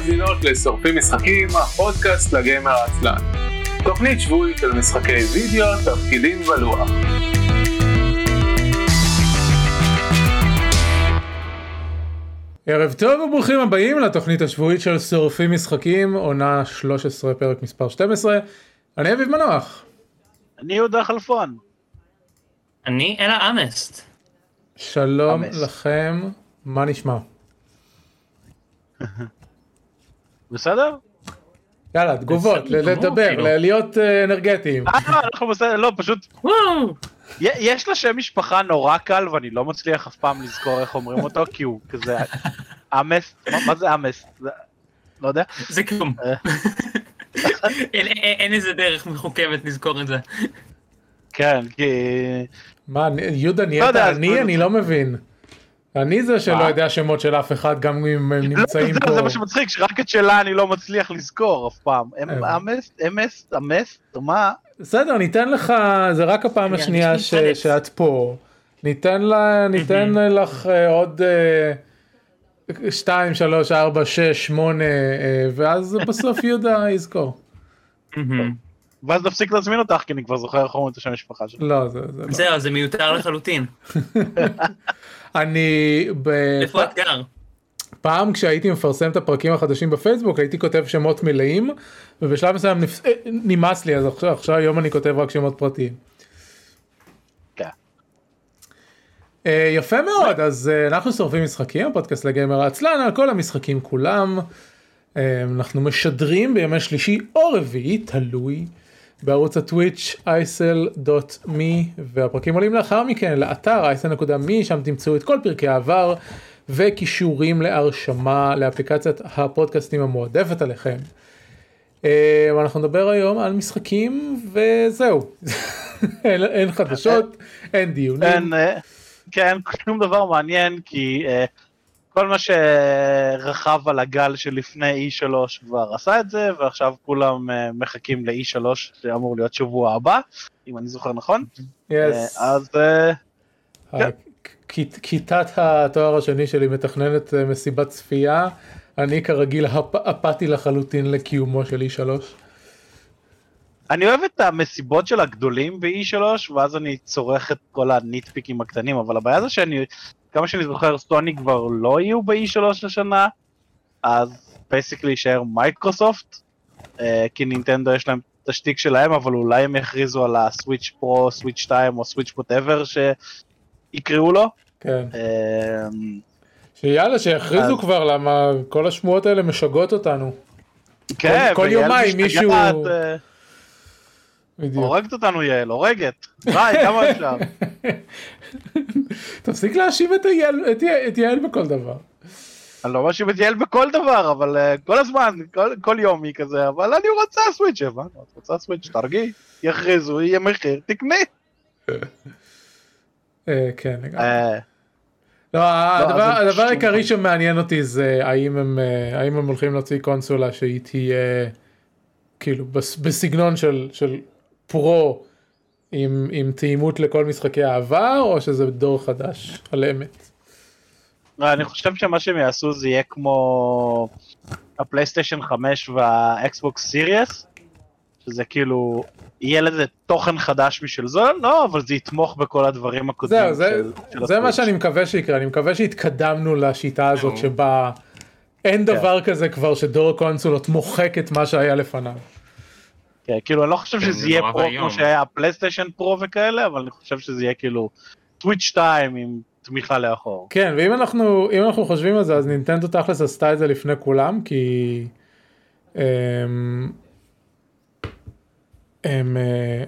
ומאזינות לשורפים משחקים, הפודקאסט לגיימר העצלן. תוכנית שבועית של משחקי וידאו, תפקידים בלוח. ערב טוב וברוכים הבאים לתוכנית השבועית של שורפים משחקים, עונה 13 פרק מספר 12. אני אביב מנוח. אני יהודה חלפון. אני אלה אמסט. שלום אמס. לכם, מה נשמע? בסדר? יאללה, תגובות, לדבר, כאילו. להיות אה, אנרגטיים. אה, לא, אנחנו בסדר, לא, פשוט... יש לה שם משפחה נורא קל ואני לא מצליח אף פעם לזכור איך אומרים אותו, כי הוא כזה... אמס, מה זה אמס? לא יודע. זה כלום. אה. אין איזה דרך מחוכמת לזכור את זה. כן, כי... מה, יהודה נהיית עני? אני לא מבין. אני זה שלא יודע שמות של אף אחד גם אם הם נמצאים פה. זה מה שמצחיק שרק את שלה אני לא מצליח לזכור אף פעם. אמס, אמס, אמס, מה? בסדר ניתן לך זה רק הפעם השנייה שאת פה. ניתן לך אה, עוד 2 3 4 6 8 ואז בסוף יהודה יזכור. ואז נפסיק להזמין אותך כי אני כבר זוכר איך אומרים את השם המשפחה שלך. לא זה זה לא. זהו זה מיותר לחלוטין. אני... איפה את גר? פעם כשהייתי מפרסם את הפרקים החדשים בפייסבוק הייתי כותב שמות מלאים ובשלב מסוים נפ... אה, נמאס לי אז עכשיו, עכשיו היום אני כותב רק שמות פרטיים. כן. Uh, יפה מאוד אז uh, אנחנו שורפים משחקים הפודקאסט לגיימר העצלן על כל המשחקים כולם. Uh, אנחנו משדרים בימי שלישי או רביעי תלוי בערוץ הטוויץ' isl.me והפרקים עולים לאחר מכן לאתר isl.me שם תמצאו את כל פרקי העבר וכישורים להרשמה לאפליקציית הפודקאסטים המועדפת עליכם. אה, אנחנו נדבר היום על משחקים וזהו אין, אין חדשות אין דיונים. אין, אה, כן שום דבר מעניין כי uh, כל מה שרכב על הגל שלפני E3 כבר עשה את זה, ועכשיו כולם אה, מחכים ל-E3 שאמור להיות שבוע הבא, אם אני זוכר נכון. Yes. אה, אז... אה, כן. כיתת התואר השני שלי מתכננת מסיבת צפייה, אני כרגיל אפאתי לחלוטין לקיומו של E3. אני אוהב את המסיבות של הגדולים ב-E3, ואז אני צורך את כל הניטפיקים הקטנים, אבל הבעיה זה שאני כמה שאני זוכר סוני כבר לא יהיו ב-E3 השנה, אז basically יישאר מייקרוסופט, אה, כי נינטנדו יש להם ת'שטיק שלהם, אבל אולי הם יכריזו על הסוויץ' פרו, סוויץ' 2 או סוויץ' whatever שיקראו לו. כן. אה, שיאללה שיכריזו אז... כבר למה כל השמועות האלה משגעות אותנו. כן, כל, כל יומיים מישהו... אה... בדיוק. הורגת אותנו יעל, הורגת. די, כמה אפשר? תפסיק להאשים את, את, את יעל בכל דבר. אני לא מאשים את יעל בכל דבר, אבל uh, כל הזמן, כל, כל יום היא כזה, אבל אני רוצה סוויץ', הבנו, את רוצה סוויץ', תרגיעי, יכריזו, יהיה מחיר, תקני. אה, כן, לגמרי. אה, לא, הדבר, הדבר העיקרי שמעניין אותי זה האם הם, האם הם הולכים להוציא קונסולה שהיא תהיה כאילו בסגנון של, של פרו עם, עם תאימות לכל משחקי העבר או שזה דור חדש על אמת? אני חושב שמה שהם יעשו זה יהיה כמו הפלייסטיישן 5 והאקסבוקס סיריאס שזה כאילו יהיה לזה תוכן חדש בשביל זה לא אבל זה יתמוך בכל הדברים הקודמים. זהו, זה, של, זה מה שאני מקווה שיקרה אני מקווה שהתקדמנו לשיטה הזאת שבה אין כן. דבר כזה כבר שדור הקונסולות מוחק את מה שהיה לפניו. כן, כאילו אני לא חושב שזה יהיה פרו כמו שהיה פלייסטיישן פרו וכאלה, אבל אני חושב שזה יהיה כאילו טוויץ' 2 עם תמיכה לאחור. כן, ואם אנחנו, אם אנחנו חושבים על זה, אז נינטנדו תכלס עשתה את זה לפני כולם, כי הם, הם,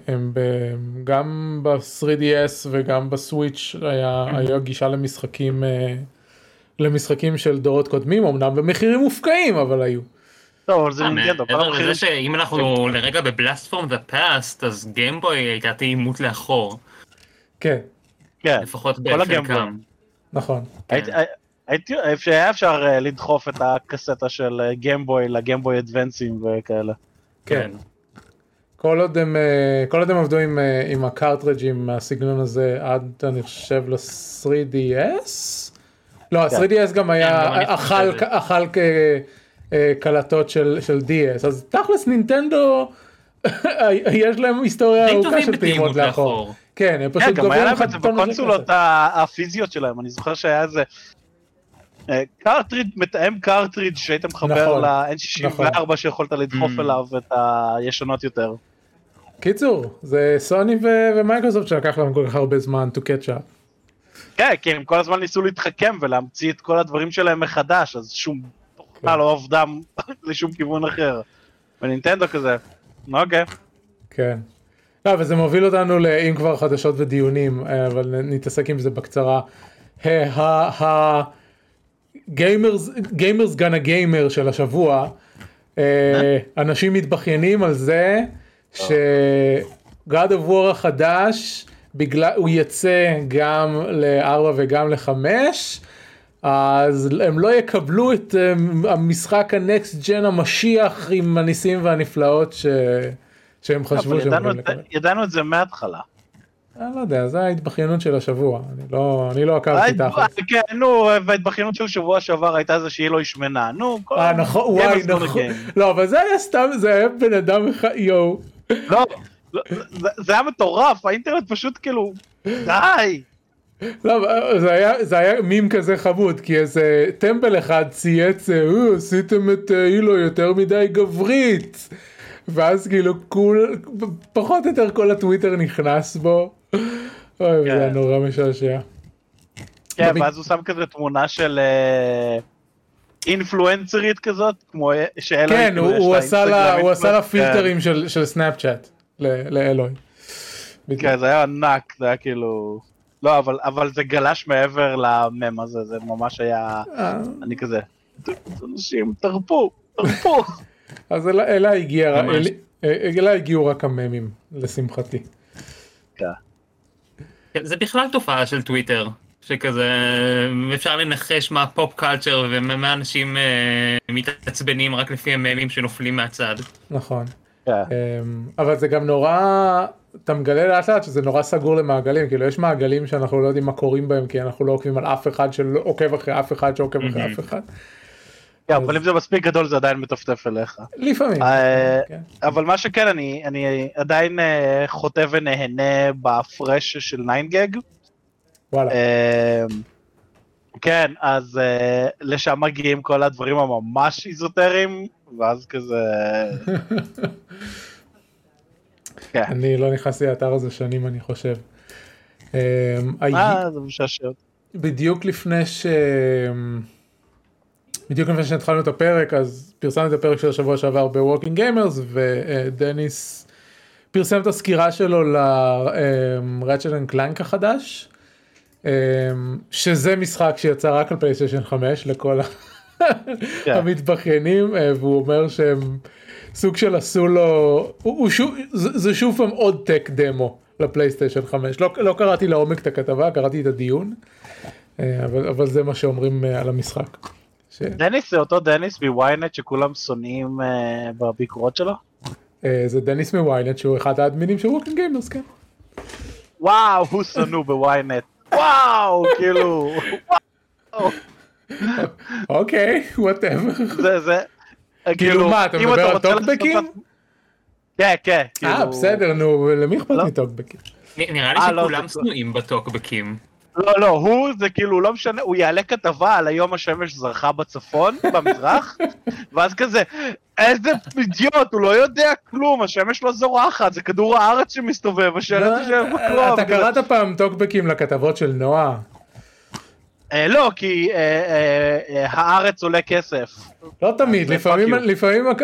הם, הם גם ב-3DS וגם בסוויץ' היה, היה גישה למשחקים, למשחקים של דורות קודמים, אמנם במחירים מופקעים, אבל היו. אבל זה נינטנדו. מעבר לזה שאם אנחנו לרגע בבלאסט פורם ופאסט, אז גיימבוי הייתה תאימות לאחור. כן. כן. לפחות בחלקם. נכון. הייתי, היה אפשר אה, לדחוף את הקסטה של גיימבוי לגיימבוי אדוונסים וכאלה. כן. כל עוד הם, אה, כל עוד הם עבדו עם, אה, עם הקארטרג'ים מהסגנון הזה עד אני חושב ל-3DS? לא, ה-3DS כן. גם היה, כן, אכל, אכל קלטות של, של DS, אז תכלס נינטנדו, יש להם היסטוריה ארוכה של תאימות לאחור. לאחור. כן, הם פשוט גם היה גובים להם לך את זה בקונסולות הפיזיות שלהם, אני זוכר שהיה איזה אה, cartridge, מתאם cartridge שהיית מחבר נכון, ל-N64 שיכולת לדחוף Mm. אליו את הישנות יותר. קיצור, זה סוני ו- ומייקרוסופט שלקח להם כל כך הרבה זמן to catch up. כן, כי הם כל הזמן ניסו להתחכם ולהמציא את כל הדברים שלהם מחדש, אז שום תוכנה לא עבדה לשום כיוון אחר. ונינטנדו כזה, אוקיי. כן. לא, וזה מוביל אותנו לאם כבר חדשות ודיונים, אה, אבל נתעסק עם זה בקצרה. גיימרס גן הגיימר של השבוע, אה, אנשים מתבכיינים על זה ש-God War החדש, בגלל, הוא יצא גם ל-4 וגם ל-5, אז הם לא יקבלו את אה, המשחק הנקסט ג'ן המשיח עם הניסים והנפלאות ש... שהם חשבו שהם יכולים לקבל. ידענו את זה מההתחלה. אני לא יודע, זה ההתבכיינות של השבוע, אני לא, אני לא עקבתי תחת. כן, נו, וההתבכיינות של שבוע שעבר הייתה זה שהיא לא השמנה, נו, כל- אה נכון, וואי נכון. לא אבל זה היה סתם, זה היה בן אדם אחד, יואו, לא, לא, זה היה מטורף, האינטרנט פשוט כאילו, די. לא, זה היה, זה היה מים כזה חמוד, כי איזה טמבל אחד צייץ, "אה, עשיתם את אה, אילו יותר מדי גברית, ואז כאילו כול, פחות או יותר כל הטוויטר נכנס בו, אוי, זה היה כן. נורא משעשע. כן, ואז הוא שם כזה תמונה של אה, אינפלואנסרית כזאת, כמו אה, שאלוהי, כן, כאילו, הוא הוא עשה לה- הוא עשה לה כן. פילטרים של של סנאפצ'אט לאלוהי. כן, זה היה ענק, זה היה כאילו... לא, אבל, אבל זה גלש מעבר למם הזה, זה ממש היה... אה, אני כזה... אנשים, תרפו, תרפו. אז אל- אליי הגיע, אליי הגיעו רק הממים, לשמחתי. כן. כן, זה בכלל תופעה של טוויטר, שכזה אפשר לנחש מה pop culture ומה אנשים אה, מתעצבנים רק לפי הממים שנופלים מהצד. נכון. כן. אמ, אבל זה גם נורא, אתה מגלה לאט לאט שזה נורא סגור למעגלים, כאילו יש מעגלים שאנחנו לא יודעים מה קוראים בהם, כי אנחנו לא עוקבים על אף אחד שעוקב אחרי אף אחד שעוקב אחרי. אף אחד. כן, אבל אם זה מספיק גדול זה עדיין מטפטף אליך. לפעמים. אה, כן. אבל מה שכן, אני, אני עדיין אה, חוטא ונהנה בהפרש של 9גג. וואלה. אה, כן, אז לשם מגיעים כל הדברים הממש איזוטריים, ואז כזה... כן. אני לא נכנסתי לאתר הזה שנים אני חושב. אמ, אה, זה משעשע. בדיוק לפני ש... בדיוק לפני שהתחלנו את הפרק אז פרסמנו את הפרק של השבוע שעבר בווקינג גיימרס ודניס פרסם את הסקירה שלו ל-Ratchet and Clank החדש אמ, שזה משחק שיצא רק על פלייסטיישן 5 לכל ה- כן. המתבכיינים אה, והוא אומר שהם סוג של עשו לו הוא, הוא שוב, זה, זה שוב פעם עוד tech demo לפלייסטיישן 5 לא, לא קראתי לעומק את הכתבה קראתי את הדיון אה, אבל, אבל זה מה שאומרים אה, על המשחק. ש, דניס זה אותו דניס מוויינט שכולם שונאים אה, בביקורות שלו? אה, זה דניס מוויינט שהוא אחד האדמינים של ווקינג גיימרס כן. וואו, הוא שנוא בוויינט. וואו, כאילו, וואו. אוקיי whatever. זה, זה, כאילו מה אתה מדבר על טוקבקים? כן, כן, אה כאילו... בסדר נו למי אכפת לא. מטוקבקים? נראה לי אה, לא, שכולם שנואים בטוקבקים. לא, לא, הוא זה כאילו, לא משנה, הוא יעלה כתבה על היום השמש זרחה בצפון, במזרח, ואז כזה, איזה אידיוט, הוא לא יודע כלום, השמש לא זורחת, זה כדור הארץ שמסתובב, השלט יושב בקרוב. אתה קראת פעם טוקבקים לכתבות של נועה? אה, לא, כי אה, אה, הארץ עולה כסף. לא תמיד, לפעמים,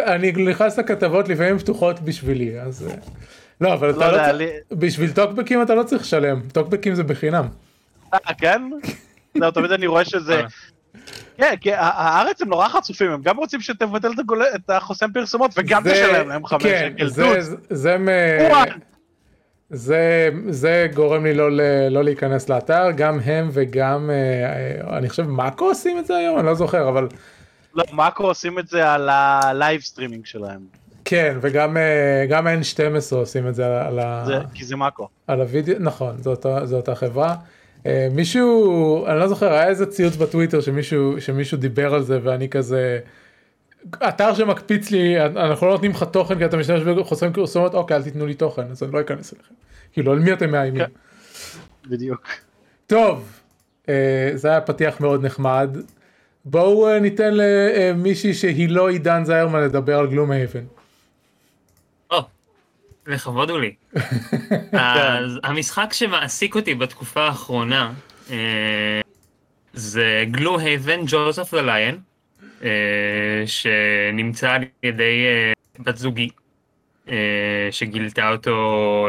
אני נכנס לכתבות לפעמים פתוחות בשבילי, אז... לא, אבל לא אתה לא יודע, צריך, לי- בשביל טוקבקים אתה לא צריך לשלם, טוקבקים זה בחינם. אה, כן? לא, תמיד אני רואה שזה... כן, כי הארץ הם נורא חצופים, הם גם רוצים שתבטל את החוסם פרסומות וגם תשלם להם חמש כן, שקל דוד. זה, מ-. זה, זה גורם לי לא, לא להיכנס לאתר, גם הם וגם, אה, אה, אני חושב מאקו עושים את זה היום, אני לא זוכר, אבל לא, מאקו עושים את זה על ה live streaming שלהם. כן, וגם אה, גם N12 עושים את זה על, ה- זה- כי זה מאקו. על הוידאו, נכון, זו אותה, זו אותה חברה. מישהו, אני לא זוכר, היה איזה ציוץ בטוויטר שמישהו, שמישהו דיבר על זה ואני כזה, אתר שמקפיץ לי אנחנו לא נותנים לך תוכן כי אתה משתמש בחוסרים פרסומות אוקיי אל תיתנו לי תוכן אז אני לא אכנס אליכם. כאילו על מי אתם מאיימים. כן. בדיוק. טוב אה, זה היה פתיח מאוד נחמד. בואו אה, ניתן למישהי שהיא לא עידן זיירמן לדבר על גלום הייבן. לכבוד הוא לי. אז המשחק שמעסיק אותי בתקופה האחרונה אה, זה Gloomhaven Jaws of the Lion, שנמצא על ידי אה, בת זוגי, אה, שגילתה אותו,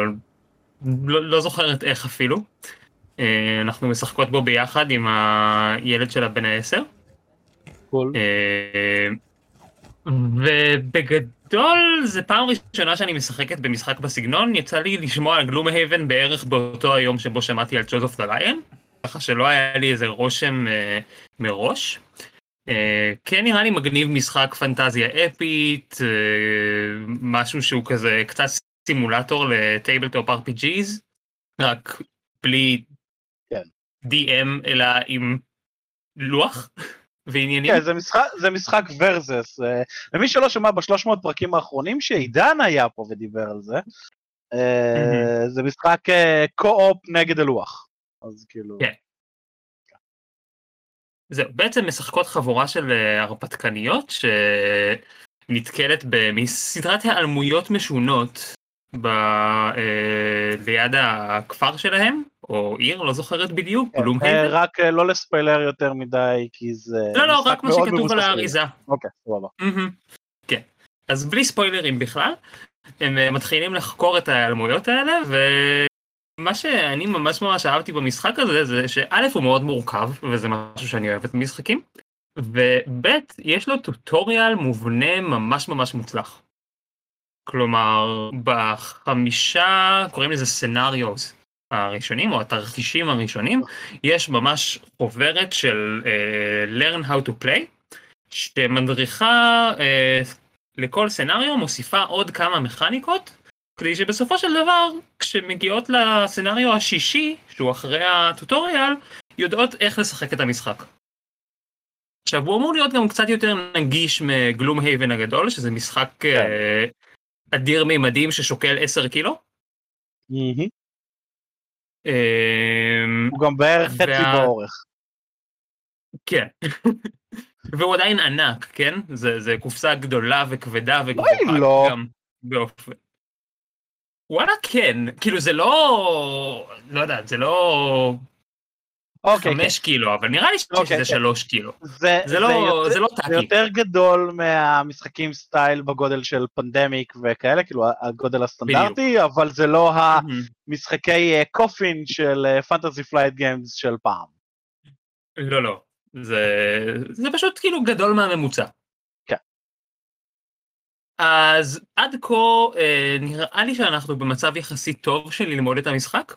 לא, לא זוכרת איך אפילו. אנחנו משחקות בו ביחד עם הילד שלה בן העשר. cool. ובגדול זה פעם ראשונה שאני משחקת במשחק בסגנון, יצא לי לשמוע על Gloomhaven בערך באותו היום שבו שמעתי על Jaws of the Lion, ככה שלא היה לי איזה רושם אה, מראש. אה, כן נראה לי מגניב משחק פנטזיה אפית, אה, משהו שהוא כזה קצת סימולטור ל tabletop RPGs, רק בלי כן. DM אלא עם לוח. ועניינים. כן, זה משחק, זה משחק versus. אה, למי שלא שמע בשלוש מאות פרקים האחרונים, שעידן היה פה ודיבר על זה, זה משחק קו-אופ נגד הלוח. אז כאילו... כן. זהו, בעצם משחקות חבורה של הרפתקניות שנתקלת מסדרת היעלמויות משונות ב... ליד הכפר שלהם, או עיר, לא זוכרת בדיוק, כן, בלום הייבן. אה, רק אה, לא לספיילר יותר מדי, כי זה... לא, לא, רק מה שכתוב על האריזה. אוקיי, סבבה. כן, אז בלי ספוילרים בכלל, הם אה, מתחילים לחקור את ההיעלמויות האלה, ומה שאני ממש ממש אהבתי במשחק הזה, זה שא' הוא מאוד מורכב, וזה משהו שאני אוהבת במשחקים, וב' יש לו טוטוריאל מובנה ממש ממש מוצלח. כלומר, בחמישה, קוראים לזה סנאריוס, הראשונים או התרחישים הראשונים יש ממש חוברת של uh, learn how to play שמדריכה uh, לכל סנאריו מוסיפה עוד כמה מכניקות כדי שבסופו של דבר כשמגיעות לסנאריו השישי שהוא אחרי הטוטוריאל יודעות איך לשחק את המשחק. עכשיו הוא אמור להיות גם קצת יותר נגיש מגלום הייבן הגדול שזה משחק כן. uh, אדיר מימדים ששוקל 10 קילו. Mm-hmm. אמ, הוא גם בערך חצי באורך. כן. והוא עדיין ענק, כן? זה, זה קופסה גדולה וכבדה וגבוהה לא. גם באופן. וואלה כן, כאילו זה לא, לא יודעת, זה לא אוקיי, חמש כן. קילו, אבל נראה לי אוקיי, שזה כן. שלוש קילו. זה, זה, לא, יותר, זה לא טאקי. זה יותר גדול מהמשחקים style בגודל של Pandemic וכאלה, כאילו הגודל הסטנדרטי, בדיוק. אבל זה לא המשחקי coffin של Fantasy Flight Games של פעם. לא, לא. זה, זה פשוט כאילו גדול מהממוצע. אז עד כה אה, נראה לי שאנחנו במצב יחסית טוב של ללמוד את המשחק.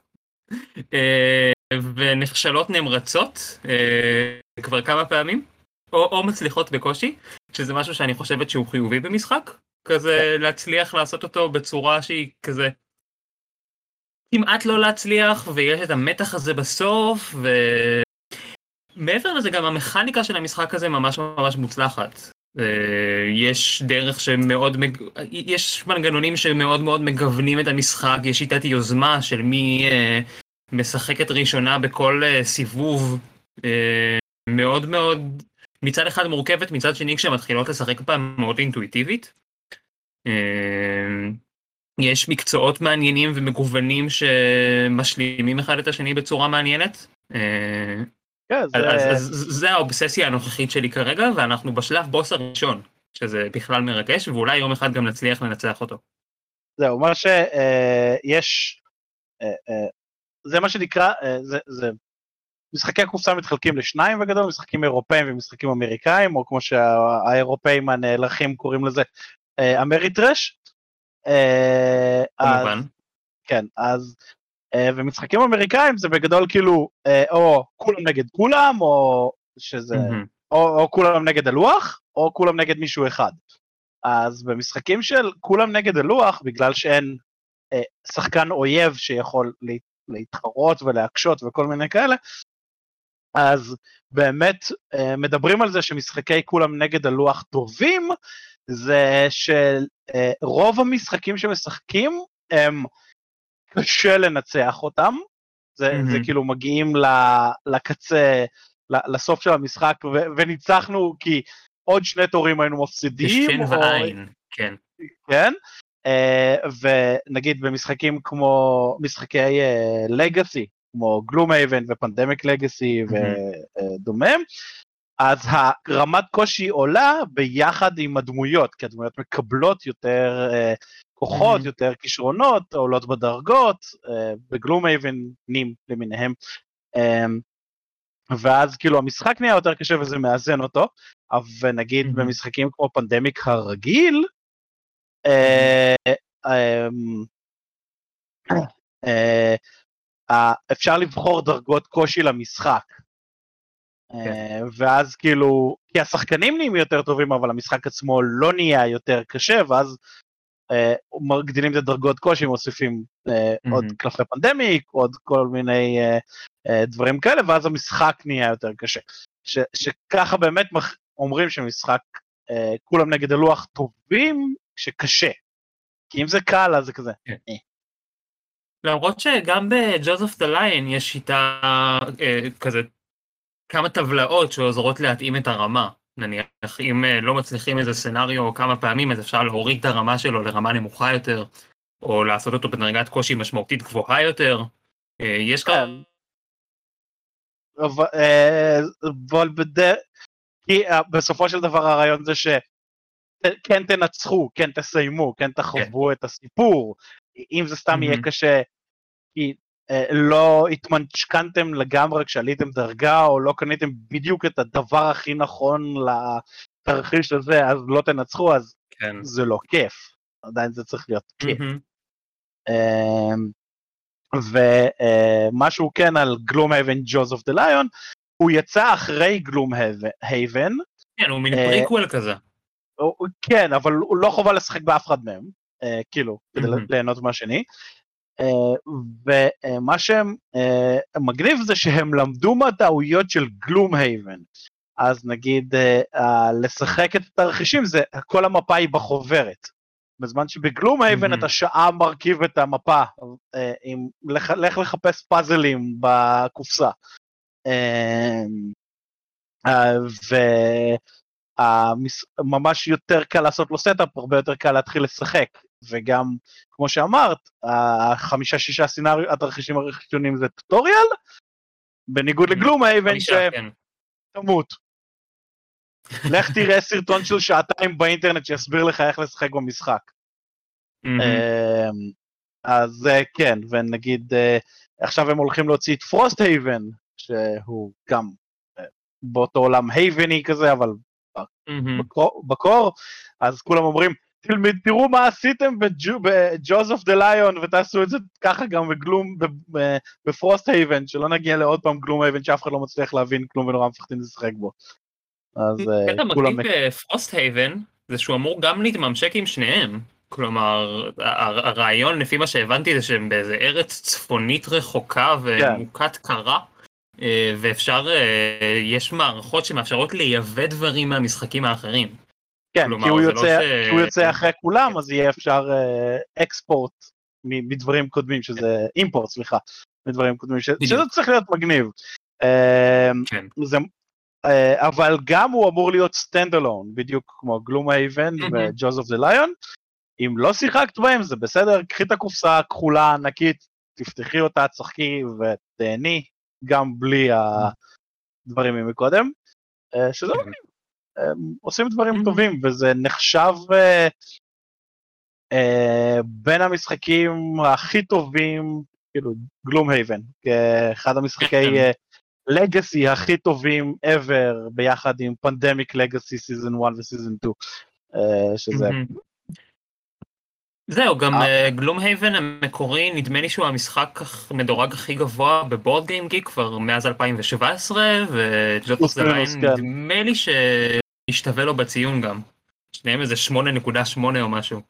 אה, ונכשלות נמרצות אה, כבר כמה פעמים, או, או מצליחות בקושי, שזה משהו שאני חושבת שהוא חיובי במשחק, כזה להצליח לעשות אותו בצורה שהיא כזה כמעט לא להצליח, ויש את המתח הזה בסוף, ומעבר לזה גם המכניקה של המשחק הזה ממש ממש מוצלחת. אה, יש דרך שמאוד. יש מנגנונים שמאוד מאוד מגוונים את המשחק, יש שיטת יוזמה של מי אה, משחקת ראשונה בכל uh, סיבוב מאוד מאוד מצד אחד מורכבת מצד שני כשמתחילות לשחק פעם מאוד אינטואיטיבית. יש מקצועות מעניינים ומגוונים שמשלימים אחד את השני בצורה מעניינת. כן, זה... אז, אז, אז זה האובססיה הנוכחית שלי כרגע ואנחנו בשלב בוס הראשון שזה בכלל מרגש ואולי יום אחד גם נצליח לנצח אותו. זהו מה שיש זה מה שנקרא, אה, זה, זה משחקי הקופסה מתחלקים לשניים בגדול, משחקים אירופאים ומשחקים אמריקאים, או כמו שהאירופאים הנערכים קוראים לזה, אה, אמריטרש. אה, כמובן. כן, אז, ומשחקים אמריקאים זה בגדול כאילו, או כולם נגד כולם, או שזה. או, או כולם נגד הלוח, או כולם נגד מישהו אחד. אז במשחקים של כולם נגד הלוח, בגלל שאין אה, שחקן אויב שיכול להתחרות ולהקשות וכל מיני כאלה, אז באמת אה, מדברים על זה שמשחקי כולם נגד הלוח טובים, זה שרוב המשחקים שמשחקים הם קשה לנצח אותם, זה, mm-hmm. זה כאילו מגיעים לקצה, לסוף של המשחק ו- וניצחנו כי עוד שני תורים היינו מפסידים. בשן או... ועין, כן. כן, uh, ונגיד במשחקים כמו משחקי לגאסי, uh, כמו גלום אייבן ופנדמיק לגאסי ודומם, אז הרמת קושי עולה ביחד עם הדמויות, כי הדמויות מקבלות יותר uh, כוחות, mm-hmm. יותר כישרונות, עולות בדרגות, uh, בגלום אייבנים למיניהם. Um, ואז כאילו המשחק נהיה יותר קשה וזה מאזן אותו, אבל נגיד mm-hmm. במשחקים כמו פנדמיק הרגיל. אה, אה, אה, אפשר לבחור דרגות קושי למשחק. כן. ואז כאילו, כי השחקנים נהיים יותר טובים אבל המשחק עצמו לא נהיה יותר קשה ואז מגדילים את הדרגות קושי, מוסיפים mm-hmm. עוד קלפי פנדמיק, עוד כל מיני דברים כאלה ואז המשחק נהיה יותר קשה. ש, שככה באמת אומרים שמשחק כולם נגד הלוח טובים שקשה. כי אם זה קל אז זה כזה. כן. אה. למרות שגם בג'וזף דה ליין יש שיטה אה, כזה כמה טבלאות שעוזרות להתאים את הרמה. נניח אם אה, לא מצליחים איזה סצנריו כמה פעמים אז אפשר להוריד את הרמה שלו לרמה נמוכה יותר, או לעשות אותו בדרגת קושי משמעותית גבוהה יותר. אה, יש כאן... כן. אבל בדרך... כי אה, בסופו של דבר הרעיון זה ש... כן תנצחו, כן תסיימו, כן תחוו כן. את הסיפור. אם זה סתם. יהיה קשה, כי לא התמנשכנתם לגמרי כשעליתם דרגה, או לא קניתם בדיוק את הדבר הכי נכון לתרחיש הזה, אז לא תנצחו, אז כן. זה לא כיף. עדיין זה צריך להיות כיף. Mm-hmm. ומשהו כן על Gloomhaven Jaws of the Lion, הוא יצא אחרי Gloomhaven. כן, הוא מין פריקוול כזה. כן, אבל הוא לא חובה לשחק באף אחד מהם, אה, כאילו, כדי ליהנות מהשני. אה, ומה שהם אה, מגניב זה שהם למדו מהטעויות של Gloomhaven. אז נגיד לשחק את התרחישים זה כל המפה היא בחוברת. בזמן שב Gloomhaven אתה שעה מרכיב את המפה, עם, לך לחפש פאזלים בקופסה. ו... ממש יותר קל לעשות לו setup, הרבה יותר קל להתחיל לשחק. וגם, כמו שאמרת, החמישה שישה scenario, התרחישים הראשונים זה tutorial, בניגוד ל Gloomhaven שתמות. לך תראה סרטון של שעתיים באינטרנט שיסביר לך איך לשחק במשחק. אמ, אז כן, ונגיד אה, עכשיו הם הולכים להוציא את Frosthaven, שהוא גם אה, באותו עולם הייבני כזה, אבל בקור, בקור, אז כולם אומרים, תראו מה עשיתם ב Jaws of the Lion ותעשו את זה ככה גם ב Gloom, ב Frosthaven, שלא נגיע לעוד פעם Gloomhaven שאף אחד לא מצליח להבין כלום ונורא מפחדים לשחק בו. אז אה, כולם... קטע מגניב בפרוסט הייבן זה שהוא אמור גם להתממשק עם שניהם. כלומר, הרעיון לפי מה שהבנתי זה שהם באיזה ארץ צפונית רחוקה כן. ומוכת קרה. אה, ואפשר, אה, יש מערכות שמאפשרות לייבא דברים מהמשחקים האחרים. כן, כלומר, כי הוא יוצא, לא ש... הוא יוצא אחרי כולם, אז יהיה אפשר אקספורט uh, מדברים קודמים, שזה אימפורט, סליחה, מדברים קודמים, ש... שזה צריך להיות מגניב. אה, כן. זה, אה, אבל גם הוא אמור להיות stand alone, בדיוק כמו Gloomhaven ו Jaws of the Lion. אם לא שיחקת בהם זה בסדר, קחי את הקופסה הכחולה ענקית, תפתחי אותה, שחקי ותהני, גם בלי הדברים ממקודם, אה, שזה מגניב. עושים דברים טובים וזה נחשב אה, אה, בין המשחקים הכי טובים, כאילו Gloomhaven, כאחד המשחקי legacy אה, הכי טובים ever ביחד עם Pandemic Legacy Season 1 ו Season 2, אה, שזה זהו, גם Gloom אה. haven אה, המקורי, נדמה לי שהוא המשחק המדורג הכי גבוה ב BoardGameGeek כבר מאז 2017, ו Jaws of the Lion נדמה לי שהשתווה לו בציון גם. שניהם איזה 8.8 או משהו.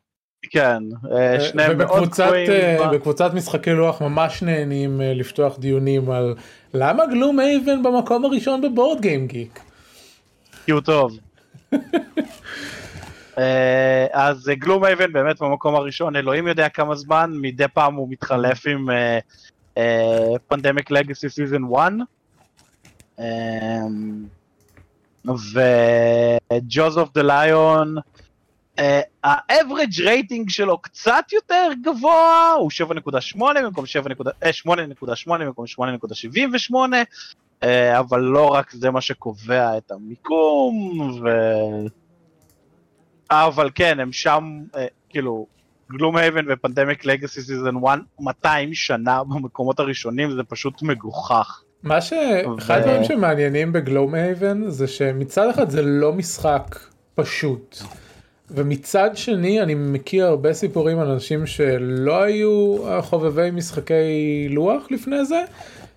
כן, אה, שניהם מאוד גבוהים. ב- בקבוצת משחקי לוח ממש נהנים לפתוח דיונים על למה Gloomhaven במקום הראשון ב BoardGameGeek. כי הוא טוב. אה, אז Gloomhaven באמת במקום הראשון, אלוהים יודע כמה זמן, מדי פעם הוא מתחלף עם Pandemic Legacy Season 1. ו Jaws of the Lion, ה average rating שלו קצת יותר גבוה, הוא 7.8 במקום 7.8 אה, 8.8 במקום 8.78, אה, אבל לא רק זה מה שקובע את המיקום, ו... אה, אבל כן, הם שם, אה, כאילו, Gloomhaven ו Pandemic Legacy Season 1, 200 שנה במקומות הראשונים, זה פשוט מגוחך. מה שאחד ו- הדברים שמעניינים ב Gloomhaven זה שמצד אחד זה לא משחק פשוט. ומצד שני אני מכיר הרבה סיפורים על אנשים שלא היו חובבי משחקי לוח לפני זה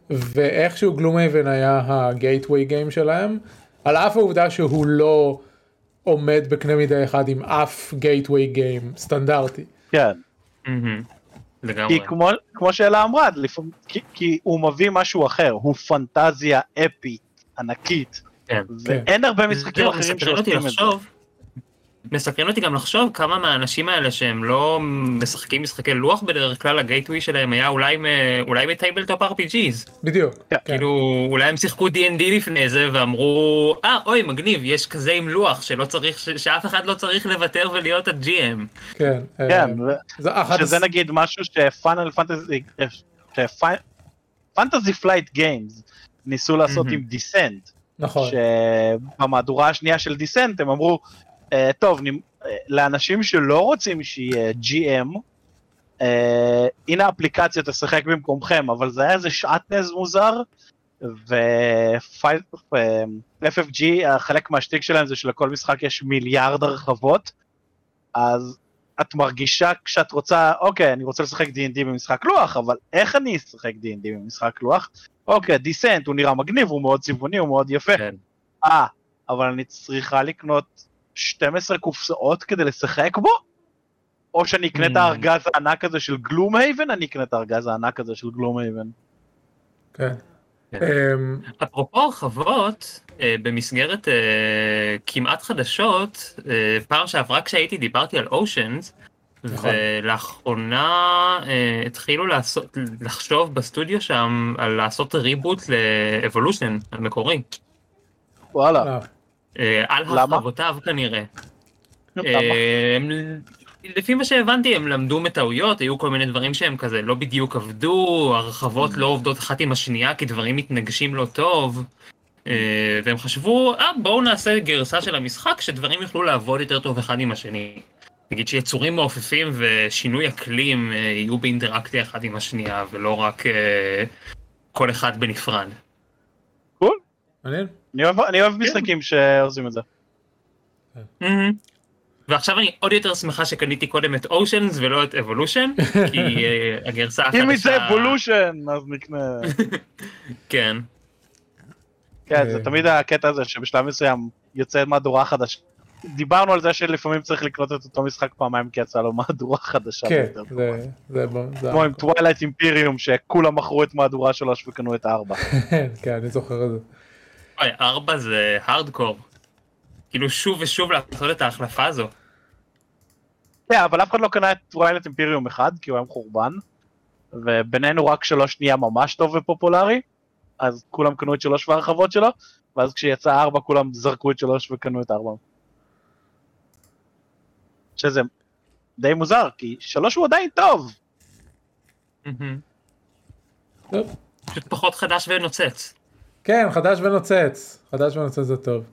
ואיכשהו גלום אייבן היה הגייטווי גיים שלהם על אף העובדה שהוא לא עומד בקנה מידה אחד עם אף גייטווי גיים סטנדרטי. כן. לגמרי. כי כמו, כמו שאלה אמרה, לפעמים, כי, כי הוא מביא משהו אחר, הוא פנטזיה אפית, ענקית, כן. ואין הרבה משחקים אחרים שעושים את זה. מסקרן אותי גם לחשוב כמה מהאנשים האלה שהם לא משחקים משחקי לוח בדרך כלל, ה gateway שלהם היה אולי אולי מ tabletop RPGs. בדיוק. כן. כן. כאילו אולי הם שיחקו D&D לפני זה ואמרו אה אוי מגניב יש כזה עם לוח שלא צריך ש- שאף אחד לא צריך לוותר ולהיות ה-GM. כן. כן, אה, ו- זה שזה נגיד משהו ש Final Fantasy, Fantasy Flight Games ניסו לעשות. עם Descent, נכון. שבמהדורה השנייה של Descent הם אמרו, "אה, טוב, נמ- אה, לאנשים שלא רוצים שיהיה GM, אה, הנה האפליקציה תשחק במקומכם, אבל זה היה איזה שעטנז מוזר, ו-FFG, חלק מהשטיק שלהם זה שלכל משחק יש מיליארד הרחבות, אז את מרגישה כשאת רוצה, אוקיי, אני רוצה לשחק D&D במשחק לוח, אבל איך אני אשחק D&D במשחק לוח? אוקיי, דיסנט, הוא נראה מגניב, הוא מאוד צבעוני, הוא מאוד יפה. כן. אה, אבל אני צריכה לקנות 12 קופסאות כדי לשחק בו? או שאני אקנה את Mm. הארגז הענק הזה של גלום הייבן, אני אקנה את הארגז הענק הזה של גלום הייבן. כן. כן. אמ, אפרופו הרחבות, אה, במסגרת אה, כמעט חדשות, אה, פעם שעברה כשהייתי דיברתי על אושנס, נכון. ולאחרונה התחילו לעשות, לחשוב בסטודיו שם על לעשות reboot ל Evolution המקורי, וואלה. אה, על? הרחבותיו כנראה. אה, הם, לפי מה שהבנתי הם למדו מטעויות, היו כל מיני דברים שהם כזה לא בדיוק עבדו, הרחבות לא עובדות אחת עם השנייה כי דברים מתנגשים לא טוב. אה, והם חשבו, אה בואו נעשה גרסה של המשחק שדברים יוכלו לעבוד יותר טוב אחד עם השני. נגיד שיצורים מעופפים ושינוי אקלים יהיו באינטראקציה אחד עם השנייה ולא רק כל אחד בנפרד. מעניין. אני אוהב- אני אוהב משחקים שעושים את זה. ועכשיו אני עוד יותר שמחה שקניתי קודם את Oceans ולא את Evolution, כי אה, הגרסה החדשה... אם יצא Evolution, אז נקנה. כן. כן, זה אה. תמיד הקטע הזה שבשלב מסוים יוצא מהדורה חדשה. דיברנו על זה שלפעמים צריך לקנות את אותו משחק פעמיים כי יצאה לו מהדורה חדשה. כן. זה- זה זה- כמו עם Twilight Imperium שכולם מכרו את מהדורה שלוש וקנו את ארבע. כן, אני זוכר את זה. אוי, ארבע זה הארדקור. כאילו שוב ושוב לעשות את ההחלפה הזו. כן, אבל אף אחד לא קנה את Twilight Imperium אחד כי הוא היה מחורבן. ובינינו רק שלוש נהיה ממש טוב ופופולרי. אז כולם קנו את שלוש והרחבות שלו. ואז כשיצא ארבע כולם זרקו את שלוש וקנו את ארבע. שזה די מוזר כי שלוש הוא עדיין. טוב. פשוט פחות חדש ונוצץ. כן, חדש ונוצץ. חדש ונוצץ זה טוב.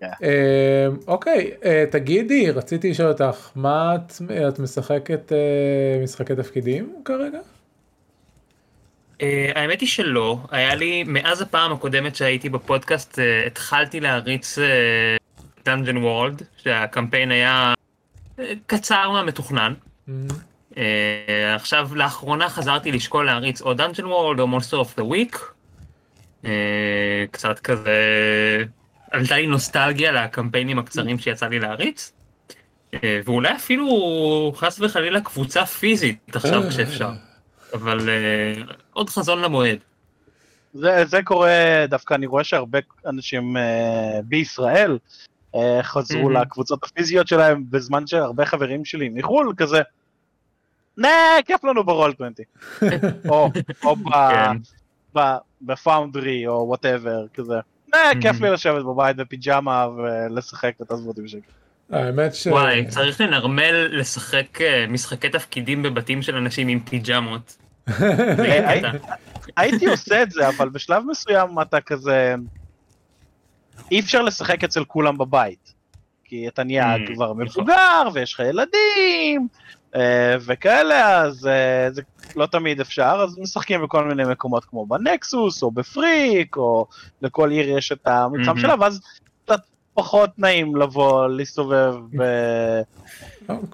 כן. אמ, אוקיי, אה, תגידי, רציתי לשאול אותך, מה את, את משחקת אה, משחקי תפקידים כרגע? אה, האמת היא שלא, היה לי, מאז הפעם הקודמת שהייתי בפודקאסט, אה, התחלתי להריץ Dungeon World, שהקמפיין היה אה, קצר מהמתוכנן. עכשיו, לאחרונה חזרתי לשקול להריץ או Dungeon World או Monster of the Week. קצת כזה, עלתה לי נוסטלגיה לקמפיינים הקצרים שיצא לי להריץ. אה, ואולי אפילו חס וחלילה קבוצה פיזית עכשיו כשאפשר. אבל אה, עוד חזון למועד. זה, זה קורה, דווקא אני רואה שהרבה אנשים אה, בישראל אה, חזרו Mhm. לקבוצות הפיזיות שלהם בזמן שהרבה חברים שלי מחו"ל כזה, nah, כיף לנו ברול 20. או, או ב, כן. ב, ב Foundry או whatever כזה. כיף לי לשבת בבית בפיג'מה ולשחק ותעזבו אותי בשקט. האמת ש... וואי, צריך לנרמל לשחק אה, משחקי תפקידים בבתים של אנשים עם פיג'מות. קטע. הייתי עושה את זה, אבל בשלב מסוים אתה כזה... אי אפשר לשחק אצל כולם בבית. כי אתה נהיה Mm, כבר נכון. מבוגר, ויש לך ילדים, אה, וכאלה, אז אה, זה לא תמיד אפשר, אז משחקים בכל מיני מקומות כמו בנקסוס, או בפריק, או לכל עיר יש את המתחם Mhm. שלה, ואז קצת פחות נעים לבוא, להסתובב ב-